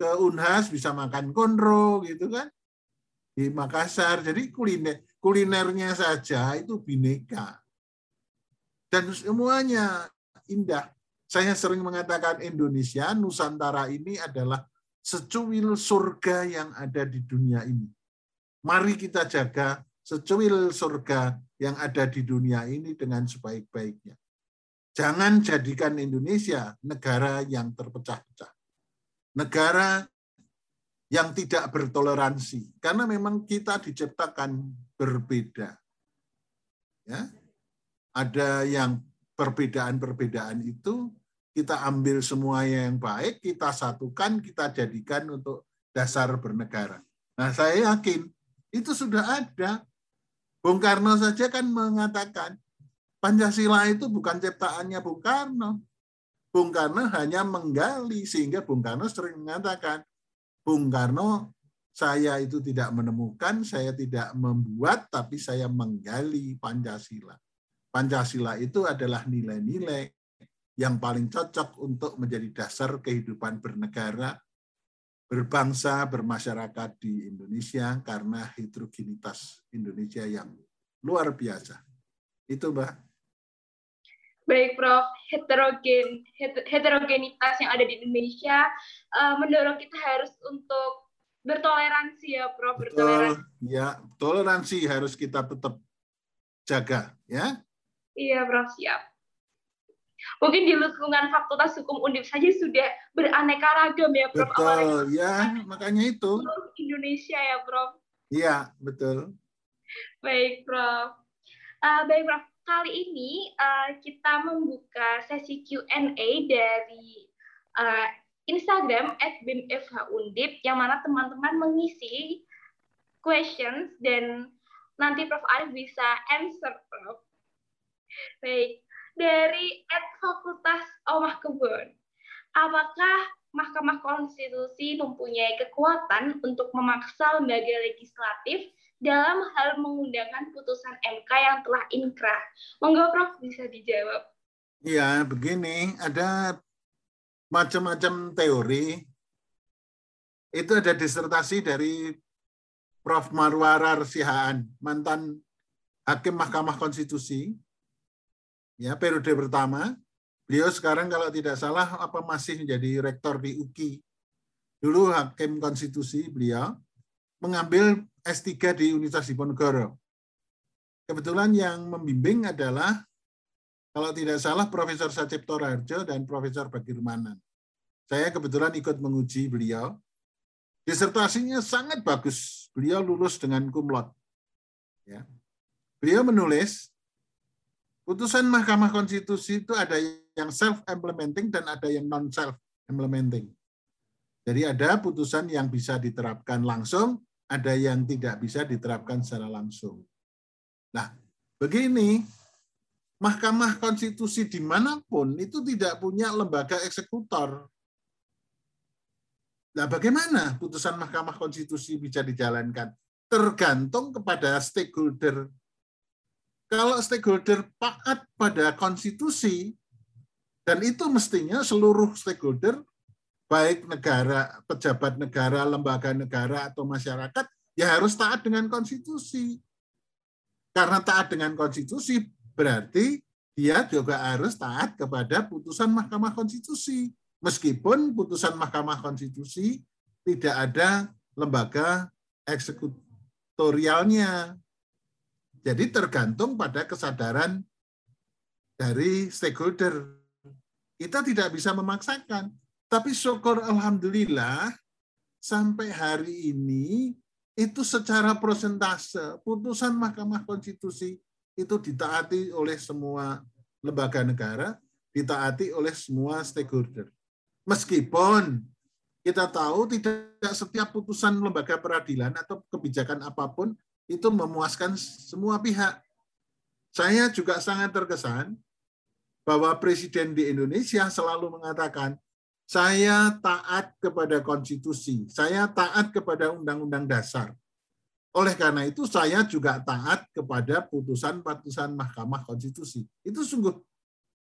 ke Unhas bisa makan konro gitu kan di Makassar. Jadi kuliner kulinernya saja itu bineka. Dan semuanya indah. Saya sering mengatakan Indonesia, Nusantara ini adalah secuil surga yang ada di dunia ini. Mari kita jaga secuil surga yang ada di dunia ini dengan sebaik-baiknya. Jangan jadikan Indonesia negara yang terpecah-pecah negara yang tidak bertoleransi karena memang kita diciptakan berbeda. Ya. Ada yang perbedaan-perbedaan itu kita ambil semuanya yang baik, kita satukan, kita jadikan untuk dasar bernegara. Nah, saya yakin itu sudah ada. Bung Karno saja kan mengatakan Pancasila itu bukan ciptaannya Bung Karno, Bung Karno hanya menggali sehingga Bung Karno sering mengatakan, Bung Karno saya itu tidak menemukan, saya tidak membuat, tapi saya menggali Pancasila. Pancasila itu adalah nilai-nilai yang paling cocok untuk menjadi dasar kehidupan bernegara, berbangsa, bermasyarakat di Indonesia karena heterogenitas Indonesia yang luar biasa. Itu, Mbak. Baik, Prof. Heterogen, heterogenitas yang ada di Indonesia uh, mendorong kita harus untuk bertoleransi ya, Prof. Betul, bertoleransi. ya, toleransi harus kita tetap jaga, ya. Iya, Prof. Siap. Mungkin di lingkungan Fakultas Hukum Undip saja sudah beraneka ragam ya, Prof. Betul, Apalagi ya, makanya itu. Indonesia ya, Prof. Iya, betul. Baik, Prof. Uh, baik, Prof kali ini uh, kita membuka sesi Q&A dari uh, Instagram @bimfhundip yang mana teman-teman mengisi questions dan nanti Prof Arif bisa answer Prof. Baik, dari at Fakultas Omah Kebun. Apakah Mahkamah Konstitusi mempunyai kekuatan untuk memaksa lembaga legislatif dalam hal mengundangkan putusan MK yang telah inkrah. Monggo Prof bisa dijawab. Iya, begini, ada macam-macam teori. Itu ada disertasi dari Prof. Marwarar Sihaan, mantan Hakim Mahkamah Konstitusi, ya periode pertama. Beliau sekarang kalau tidak salah apa masih menjadi rektor di UKI. Dulu Hakim Konstitusi beliau mengambil S3 di Universitas Diponegoro. Kebetulan yang membimbing adalah kalau tidak salah Profesor Sacipto Rarjo dan Profesor Bagirmanan. Saya kebetulan ikut menguji beliau. Disertasinya sangat bagus. Beliau lulus dengan kumlot. Ya. Beliau menulis, putusan Mahkamah Konstitusi itu ada yang self-implementing dan ada yang non-self-implementing. Jadi ada putusan yang bisa diterapkan langsung, ada yang tidak bisa diterapkan secara langsung. Nah, begini, Mahkamah Konstitusi di mana pun itu tidak punya lembaga eksekutor. Nah, bagaimana putusan Mahkamah Konstitusi bisa dijalankan? Tergantung kepada stakeholder. Kalau stakeholder pakat pada konstitusi, dan itu mestinya seluruh stakeholder, baik negara, pejabat negara, lembaga negara, atau masyarakat, ya harus taat dengan konstitusi. Karena taat dengan konstitusi, berarti dia juga harus taat kepada putusan Mahkamah Konstitusi. Meskipun putusan Mahkamah Konstitusi tidak ada lembaga eksekutorialnya. Jadi tergantung pada kesadaran dari stakeholder. Kita tidak bisa memaksakan. Tapi syukur Alhamdulillah sampai hari ini itu secara prosentase putusan Mahkamah Konstitusi itu ditaati oleh semua lembaga negara, ditaati oleh semua stakeholder. Meskipun kita tahu tidak setiap putusan lembaga peradilan atau kebijakan apa pun itu memuaskan semua pihak. Saya juga sangat terkesan bahwa presiden di Indonesia selalu mengatakan, saya taat kepada konstitusi, saya taat kepada undang-undang dasar. Oleh karena itu saya juga taat kepada putusan-putusan Mahkamah Konstitusi. Itu sungguh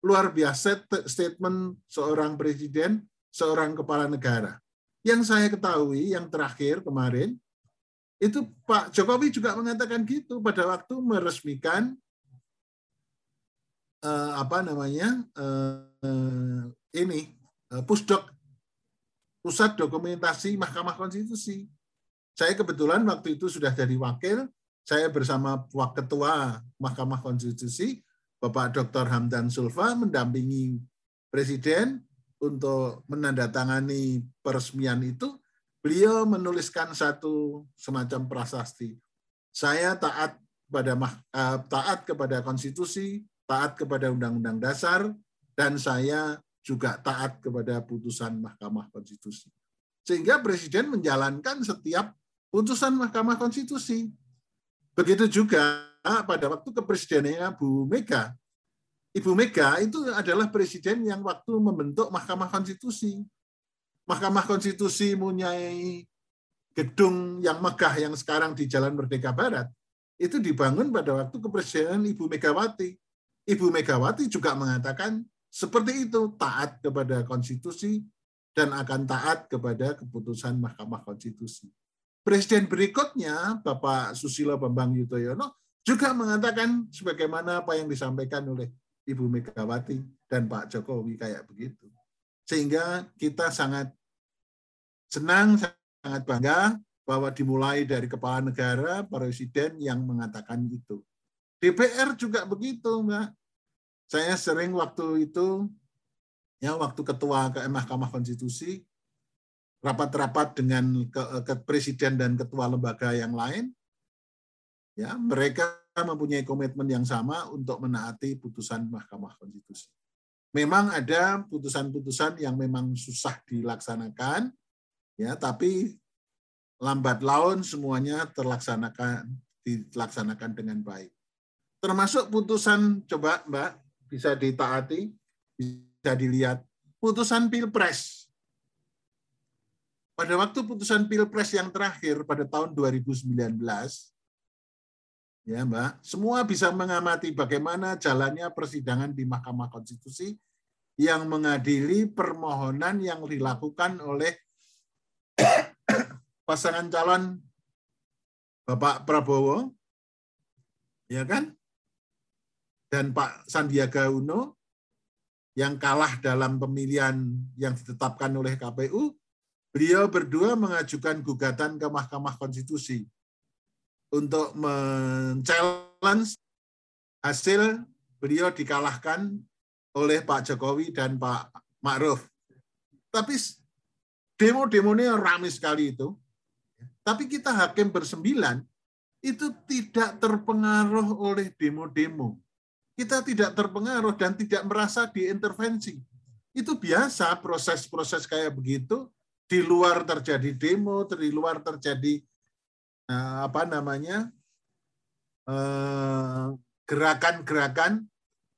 luar biasa statement seorang presiden, seorang kepala negara. Yang saya ketahui yang terakhir kemarin itu Pak Jokowi juga mengatakan gitu pada waktu meresmikan eh, apa namanya eh, ini eh, pusdok pusat dokumentasi Mahkamah Konstitusi saya kebetulan waktu itu sudah jadi wakil, saya bersama Ketua Mahkamah Konstitusi, Bapak Dr. Hamdan Sulfa, mendampingi Presiden untuk menandatangani peresmian itu, beliau menuliskan satu semacam prasasti. Saya taat pada uh, taat kepada konstitusi, taat kepada undang-undang dasar, dan saya juga taat kepada putusan Mahkamah Konstitusi. Sehingga Presiden menjalankan setiap putusan Mahkamah Konstitusi. Begitu juga pada waktu kepresidenannya Bu Mega. Ibu Mega itu adalah presiden yang waktu membentuk Mahkamah Konstitusi. Mahkamah Konstitusi mempunyai gedung yang megah yang sekarang di Jalan Merdeka Barat. Itu dibangun pada waktu kepresidenan Ibu Megawati. Ibu Megawati juga mengatakan seperti itu, taat kepada konstitusi dan akan taat kepada keputusan Mahkamah Konstitusi. Presiden berikutnya, Bapak Susilo Bambang Yudhoyono, juga mengatakan sebagaimana apa yang disampaikan oleh Ibu Megawati dan Pak Jokowi kayak begitu. Sehingga kita sangat senang, sangat bangga bahwa dimulai dari kepala negara, presiden yang mengatakan itu. DPR juga begitu, Mbak. Saya sering waktu itu, ya waktu ketua ke Mahkamah Konstitusi, rapat-rapat dengan ke, ke presiden dan ketua lembaga yang lain, ya mereka mempunyai komitmen yang sama untuk menaati putusan Mahkamah Konstitusi. Memang ada putusan-putusan yang memang susah dilaksanakan, ya tapi lambat laun semuanya terlaksanakan dilaksanakan dengan baik. Termasuk putusan coba Mbak bisa ditaati, bisa dilihat putusan Pilpres pada waktu putusan Pilpres yang terakhir pada tahun 2019, ya Mbak, semua bisa mengamati bagaimana jalannya persidangan di Mahkamah Konstitusi yang mengadili permohonan yang dilakukan oleh pasangan calon Bapak Prabowo, ya kan? Dan Pak Sandiaga Uno yang kalah dalam pemilihan yang ditetapkan oleh KPU beliau berdua mengajukan gugatan ke Mahkamah Konstitusi untuk men-challenge hasil beliau dikalahkan oleh Pak Jokowi dan Pak Ma'ruf. Tapi demo-demonya ramai sekali itu. Tapi kita hakim bersembilan itu tidak terpengaruh oleh demo-demo. Kita tidak terpengaruh dan tidak merasa diintervensi. Itu biasa proses-proses kayak begitu di luar terjadi demo, di luar terjadi eh, apa namanya eh, gerakan-gerakan,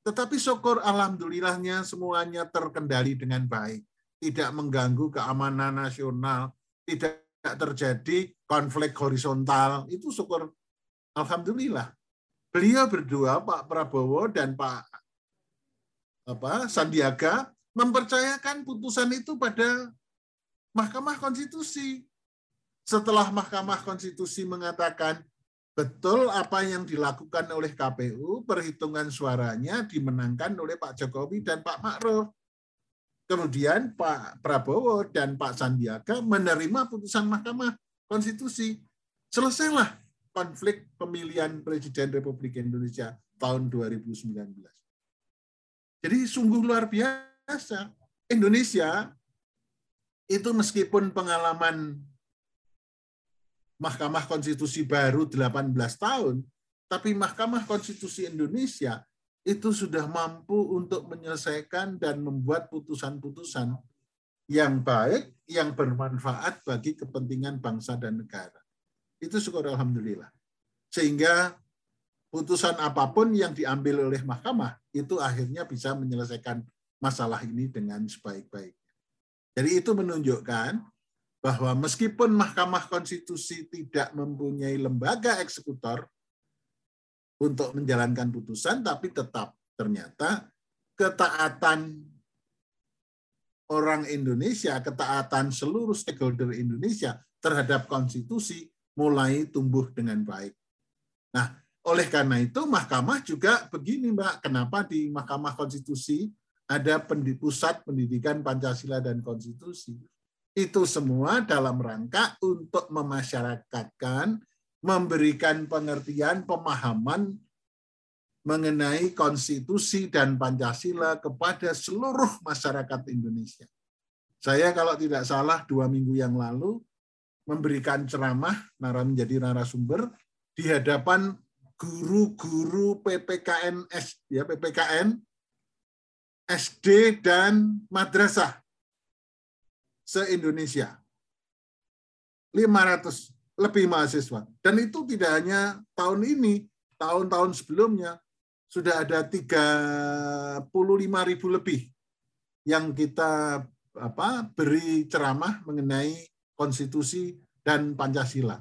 tetapi syukur alhamdulillahnya semuanya terkendali dengan baik, tidak mengganggu keamanan nasional, tidak terjadi konflik horizontal, itu syukur alhamdulillah. Beliau berdua Pak Prabowo dan Pak apa Sandiaga mempercayakan putusan itu pada Mahkamah Konstitusi. Setelah Mahkamah Konstitusi mengatakan betul apa yang dilakukan oleh KPU, perhitungan suaranya dimenangkan oleh Pak Jokowi dan Pak Ma'ruf. Kemudian Pak Prabowo dan Pak Sandiaga menerima putusan Mahkamah Konstitusi. Selesailah konflik pemilihan Presiden Republik Indonesia tahun 2019. Jadi sungguh luar biasa. Indonesia itu meskipun pengalaman Mahkamah Konstitusi baru 18 tahun, tapi Mahkamah Konstitusi Indonesia itu sudah mampu untuk menyelesaikan dan membuat putusan-putusan yang baik, yang bermanfaat bagi kepentingan bangsa dan negara. Itu syukur Alhamdulillah. Sehingga putusan apa pun yang diambil oleh mahkamah itu akhirnya bisa menyelesaikan masalah ini dengan sebaik-baik. Jadi itu menunjukkan bahwa meskipun Mahkamah Konstitusi tidak mempunyai lembaga eksekutor untuk menjalankan putusan, tapi tetap ternyata ketaatan orang Indonesia, ketaatan seluruh stakeholder Indonesia terhadap konstitusi mulai tumbuh dengan baik. Nah, oleh karena itu Mahkamah juga begini Mbak, kenapa di Mahkamah Konstitusi ada pusat pendidikan Pancasila dan Konstitusi. Itu semua dalam rangka untuk memasyarakatkan, memberikan pengertian, pemahaman mengenai konstitusi dan Pancasila kepada seluruh masyarakat Indonesia. Saya kalau tidak salah dua minggu yang lalu memberikan ceramah menjadi narasumber di hadapan guru-guru PPKN ya PPKN SD dan madrasah se-Indonesia. 500 lebih mahasiswa. Dan itu tidak hanya tahun ini, tahun-tahun sebelumnya sudah ada 35 ribu lebih yang kita apa beri ceramah mengenai konstitusi dan Pancasila.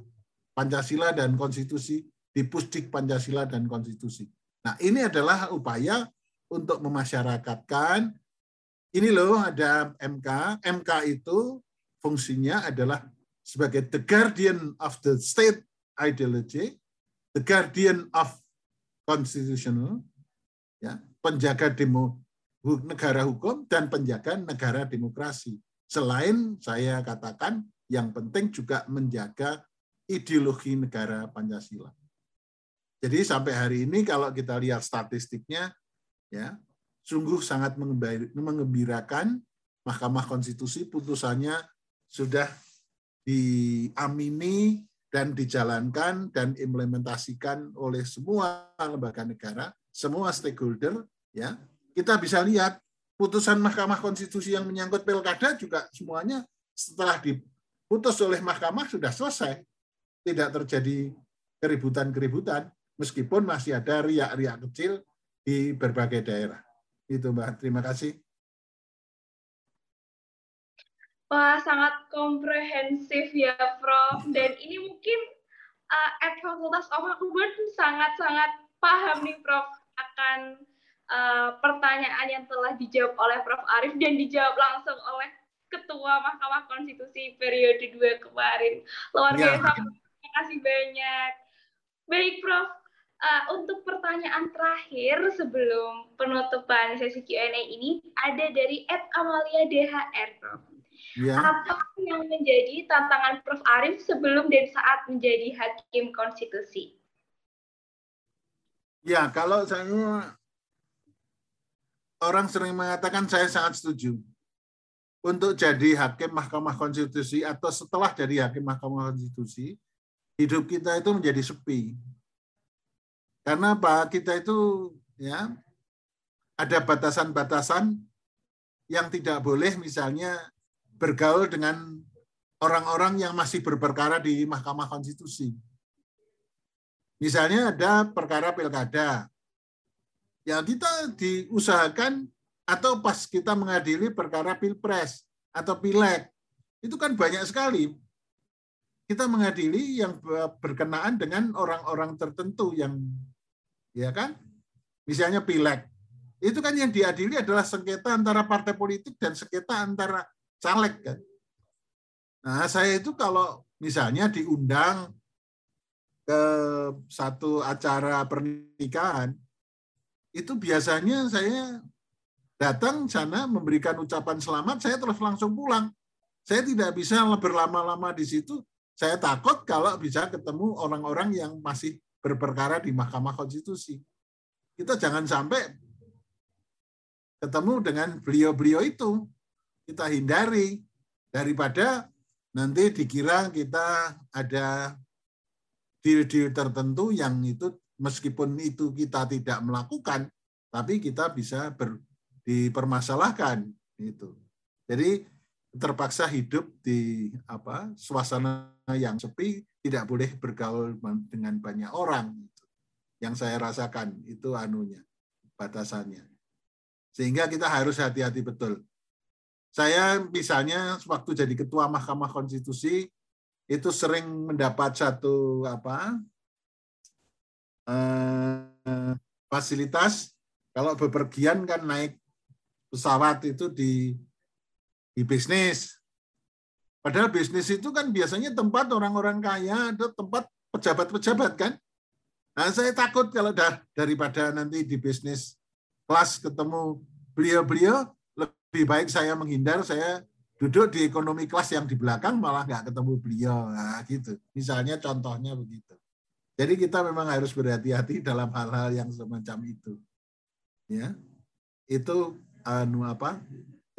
Pancasila dan konstitusi di Pusdik Pancasila dan konstitusi. Nah, ini adalah upaya untuk memasyarakatkan ini loh ada MK. MK itu fungsinya adalah sebagai the guardian of the state ideology, the guardian of constitutional, ya, penjaga demo negara hukum dan penjaga negara demokrasi. Selain saya katakan yang penting juga menjaga ideologi negara Pancasila. Jadi sampai hari ini kalau kita lihat statistiknya ya sungguh sangat mengembirakan Mahkamah Konstitusi putusannya sudah diamini dan dijalankan dan implementasikan oleh semua lembaga negara, semua stakeholder ya. Kita bisa lihat putusan Mahkamah Konstitusi yang menyangkut pilkada juga semuanya setelah diputus oleh mahkamah sudah selesai. Tidak terjadi keributan-keributan meskipun masih ada riak-riak kecil di berbagai daerah. Itu Mbak, terima kasih. Wah, sangat komprehensif ya, Prof. Dan ini mungkin uh, at Fakultas sangat-sangat paham nih, Prof, akan uh, pertanyaan yang telah dijawab oleh Prof. Arif dan dijawab langsung oleh Ketua Mahkamah Konstitusi periode 2 kemarin. Luar ya. biasa, terima kasih banyak. Baik, Prof uh, untuk pertanyaan terakhir sebelum penutupan sesi Q&A ini ada dari Ed Amalia DHR, Prof. Ya. Apa yang menjadi tantangan Prof. Arif sebelum dan saat menjadi hakim konstitusi? Ya, kalau saya orang sering mengatakan saya sangat setuju untuk jadi hakim Mahkamah Konstitusi atau setelah jadi hakim Mahkamah Konstitusi, hidup kita itu menjadi sepi karena apa? Kita itu ya ada batasan-batasan yang tidak boleh misalnya bergaul dengan orang-orang yang masih berperkara di Mahkamah Konstitusi. Misalnya ada perkara pilkada, ya kita diusahakan atau pas kita mengadili perkara pilpres atau pileg, itu kan banyak sekali. Kita mengadili yang berkenaan dengan orang-orang tertentu yang ya kan? Misalnya pileg. Itu kan yang diadili adalah sengketa antara partai politik dan sengketa antara caleg kan? Nah saya itu kalau misalnya diundang ke satu acara pernikahan itu biasanya saya datang sana memberikan ucapan selamat saya terus langsung pulang saya tidak bisa berlama-lama di situ saya takut kalau bisa ketemu orang-orang yang masih berperkara di Mahkamah Konstitusi. Kita jangan sampai ketemu dengan beliau-beliau itu. Kita hindari daripada nanti dikira kita ada deal-deal tertentu yang itu meskipun itu kita tidak melakukan, tapi kita bisa ber, dipermasalahkan itu. Jadi terpaksa hidup di apa suasana yang sepi, tidak boleh bergaul dengan banyak orang. Yang saya rasakan itu anunya, batasannya. Sehingga kita harus hati-hati betul. Saya misalnya waktu jadi ketua Mahkamah Konstitusi itu sering mendapat satu apa eh, fasilitas kalau bepergian kan naik pesawat itu di di bisnis. Padahal bisnis itu kan biasanya tempat orang-orang kaya atau tempat pejabat-pejabat kan. Nah, saya takut kalau dah, daripada nanti di bisnis kelas ketemu beliau-beliau, lebih baik saya menghindar, saya duduk di ekonomi kelas yang di belakang malah nggak ketemu beliau. Nah, gitu. Misalnya contohnya begitu. Jadi kita memang harus berhati-hati dalam hal-hal yang semacam itu. Ya. Itu anu apa?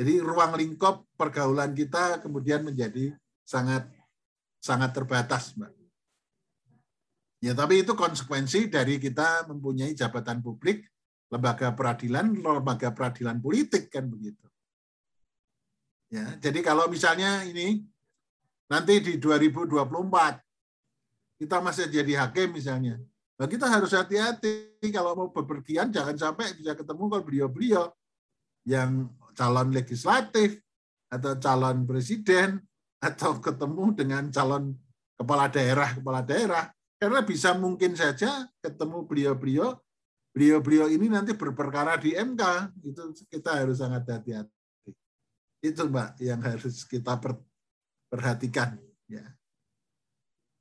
Jadi ruang lingkup pergaulan kita kemudian menjadi sangat sangat terbatas, Mbak. Ya, tapi itu konsekuensi dari kita mempunyai jabatan publik, lembaga peradilan, lembaga peradilan politik kan begitu. Ya, jadi kalau misalnya ini nanti di 2024 kita masih jadi hakim misalnya, nah kita harus hati-hati kalau mau bepergian jangan sampai bisa ketemu kalau beliau-beliau yang calon legislatif atau calon presiden atau ketemu dengan calon kepala daerah kepala daerah. Karena bisa mungkin saja ketemu beliau-beliau beliau-beliau ini nanti berperkara di MK itu kita harus sangat hati-hati. Itu mbak yang harus kita perhatikan ya.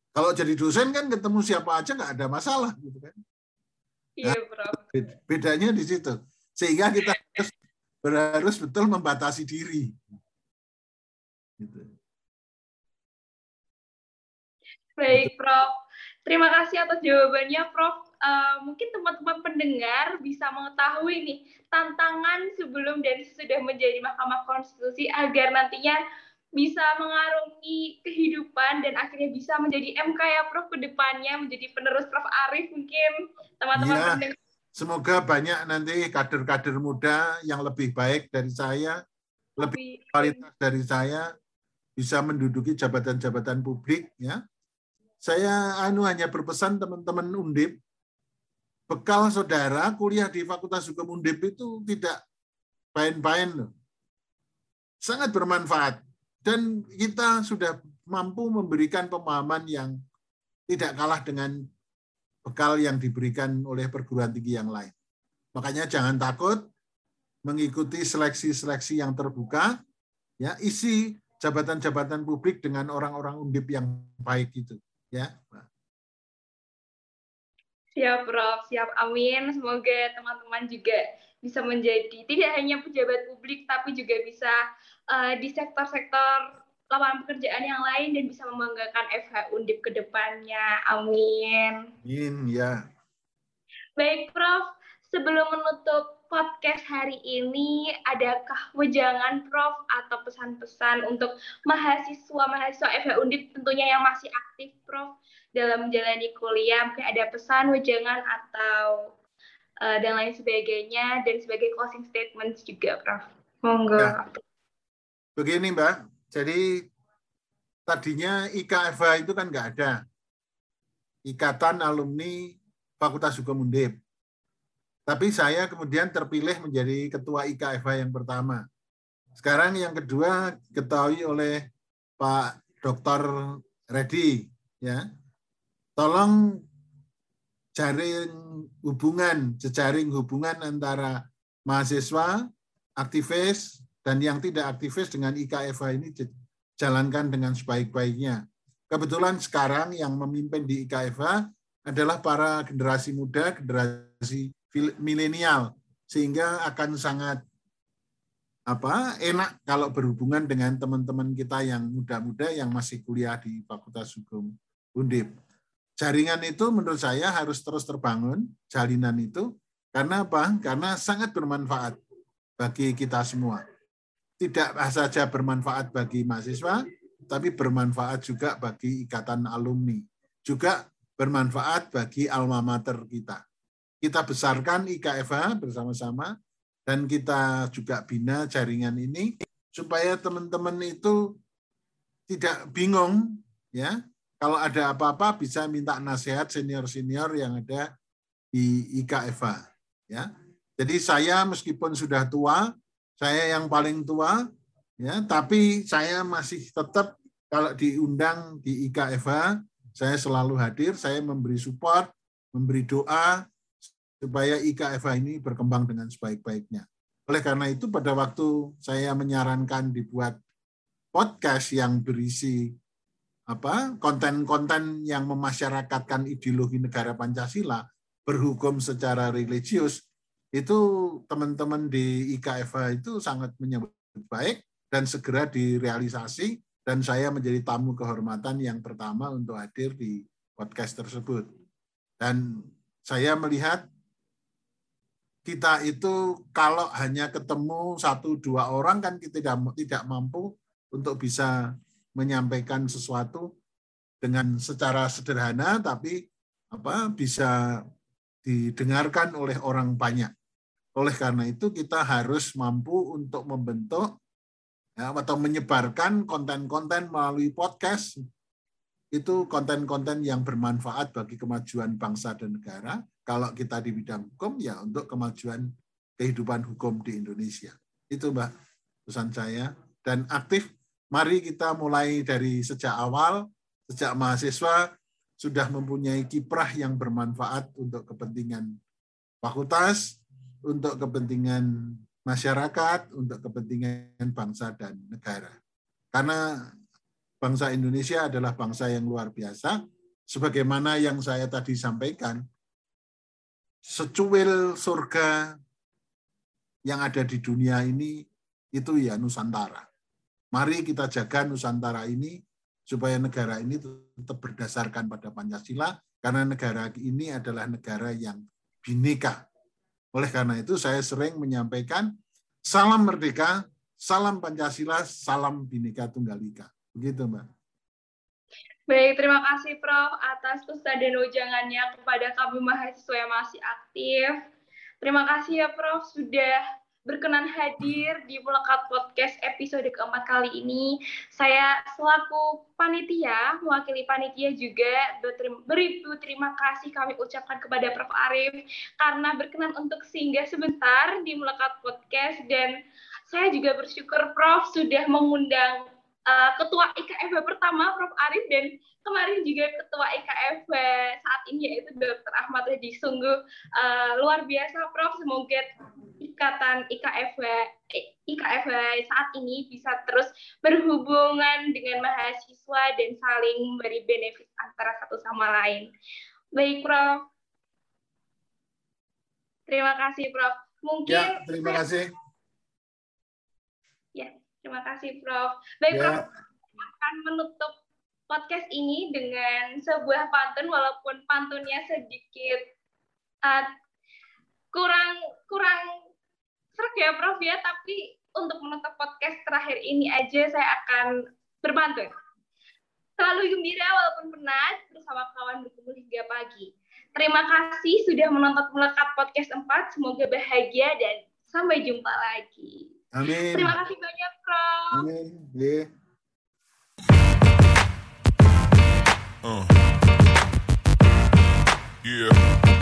Kalau jadi dosen kan ketemu siapa aja nggak ada masalah gitu kan? Iya, nah, bedanya di situ. Sehingga kita harus betul membatasi diri. Gitu. Baik, Prof. Terima kasih atas jawabannya, Prof. Uh, mungkin teman-teman pendengar bisa mengetahui nih tantangan sebelum dan sesudah menjadi Mahkamah Konstitusi agar nantinya bisa mengarungi kehidupan dan akhirnya bisa menjadi MK ya Prof ke depannya menjadi penerus Prof Arif mungkin teman-teman ya. pendengar Semoga banyak nanti kader-kader muda yang lebih baik dari saya, lebih kualitas dari saya, bisa menduduki jabatan-jabatan publik. Ya, saya anu hanya berpesan teman-teman undip, bekal saudara kuliah di Fakultas Hukum Undip itu tidak pain-pain. Sangat bermanfaat dan kita sudah mampu memberikan pemahaman yang tidak kalah dengan bekal yang diberikan oleh perguruan tinggi yang lain. Makanya jangan takut mengikuti seleksi-seleksi yang terbuka, ya isi jabatan-jabatan publik dengan orang-orang undip yang baik itu, ya. Siap, Prof. Siap. Amin. Semoga teman-teman juga bisa menjadi tidak hanya pejabat publik, tapi juga bisa uh, di sektor-sektor lapangan pekerjaan yang lain dan bisa membanggakan FH Undip ke depannya. Amin. Amin, ya. Baik, Prof. Sebelum menutup podcast hari ini, adakah wejangan Prof atau pesan-pesan untuk mahasiswa-mahasiswa FH Undip tentunya yang masih aktif, Prof, dalam menjalani kuliah? Mungkin ada pesan, wejangan, atau uh, dan lain sebagainya, dan sebagai closing statement juga, Prof. Monggo. Ya. Begini, Mbak jadi tadinya IKFH itu kan nggak ada. Ikatan Alumni Fakultas Hukum Undip. Tapi saya kemudian terpilih menjadi ketua IKFH yang pertama. Sekarang yang kedua ketahui oleh Pak Dr. Reddy. Ya. Tolong jaring hubungan, jejaring hubungan antara mahasiswa, aktivis, dan yang tidak aktivis dengan IKFH ini jalankan dengan sebaik-baiknya. Kebetulan sekarang yang memimpin di IKFH adalah para generasi muda, generasi milenial sehingga akan sangat apa enak kalau berhubungan dengan teman-teman kita yang muda-muda yang masih kuliah di Fakultas Hukum Undip. Jaringan itu menurut saya harus terus terbangun, jalinan itu karena apa? Karena sangat bermanfaat bagi kita semua. Tidak saja bermanfaat bagi mahasiswa, tapi bermanfaat juga bagi ikatan alumni. Juga bermanfaat bagi alma mater kita kita besarkan IKFH bersama-sama dan kita juga bina jaringan ini supaya teman-teman itu tidak bingung ya kalau ada apa-apa bisa minta nasihat senior-senior yang ada di IKFH ya. Jadi saya meskipun sudah tua, saya yang paling tua ya, tapi saya masih tetap kalau diundang di IKFH saya selalu hadir, saya memberi support, memberi doa, supaya IKFA ini berkembang dengan sebaik-baiknya. Oleh karena itu pada waktu saya menyarankan dibuat podcast yang berisi apa konten-konten yang memasyarakatkan ideologi negara Pancasila berhukum secara religius itu teman-teman di IKFA itu sangat menyambut baik dan segera direalisasi dan saya menjadi tamu kehormatan yang pertama untuk hadir di podcast tersebut. Dan saya melihat kita itu kalau hanya ketemu satu dua orang kan kita tidak tidak mampu untuk bisa menyampaikan sesuatu dengan secara sederhana tapi apa bisa didengarkan oleh orang banyak. Oleh karena itu kita harus mampu untuk membentuk ya, atau menyebarkan konten-konten melalui podcast itu konten-konten yang bermanfaat bagi kemajuan bangsa dan negara kalau kita di bidang hukum ya untuk kemajuan kehidupan hukum di Indonesia. Itu Mbak pesan saya. Dan aktif, mari kita mulai dari sejak awal, sejak mahasiswa sudah mempunyai kiprah yang bermanfaat untuk kepentingan fakultas, untuk kepentingan masyarakat, untuk kepentingan bangsa dan negara. Karena bangsa Indonesia adalah bangsa yang luar biasa, sebagaimana yang saya tadi sampaikan, secuil surga yang ada di dunia ini itu ya Nusantara. Mari kita jaga Nusantara ini supaya negara ini tetap berdasarkan pada Pancasila karena negara ini adalah negara yang bineka. Oleh karena itu saya sering menyampaikan salam merdeka, salam Pancasila, salam bineka tunggal ika. Begitu, Mbak. Baik, terima kasih Prof atas pesan dan ujangannya kepada kami mahasiswa yang masih aktif. Terima kasih ya Prof sudah berkenan hadir di Melekat Podcast episode keempat kali ini. Saya selaku panitia, mewakili panitia juga beribu terima kasih kami ucapkan kepada Prof Arif karena berkenan untuk singgah sebentar di Melekat Podcast dan saya juga bersyukur Prof sudah mengundang uh, ketua IKFB pertama Prof Arif dan kemarin juga ketua IKFB saat ini yaitu Dr. Ahmad Hadi sungguh uh, luar biasa Prof semoga ikatan IKFB IKFB saat ini bisa terus berhubungan dengan mahasiswa dan saling memberi benefit antara satu sama lain. Baik Prof. Terima kasih Prof. Mungkin ya, terima kasih. Ya, Terima kasih, Prof. Baik, ya. Prof, akan menutup podcast ini dengan sebuah pantun, walaupun pantunnya sedikit uh, kurang kurang serak ya, Prof ya. Tapi untuk menutup podcast terakhir ini aja, saya akan berpantun. Selalu gembira walaupun penat bersama kawan berkumpul hingga pagi. Terima kasih sudah menonton melekat podcast 4. Semoga bahagia dan sampai jumpa lagi. Amin. Terima kasih banyak, Prof. Amin. Yeah. Uh. Yeah.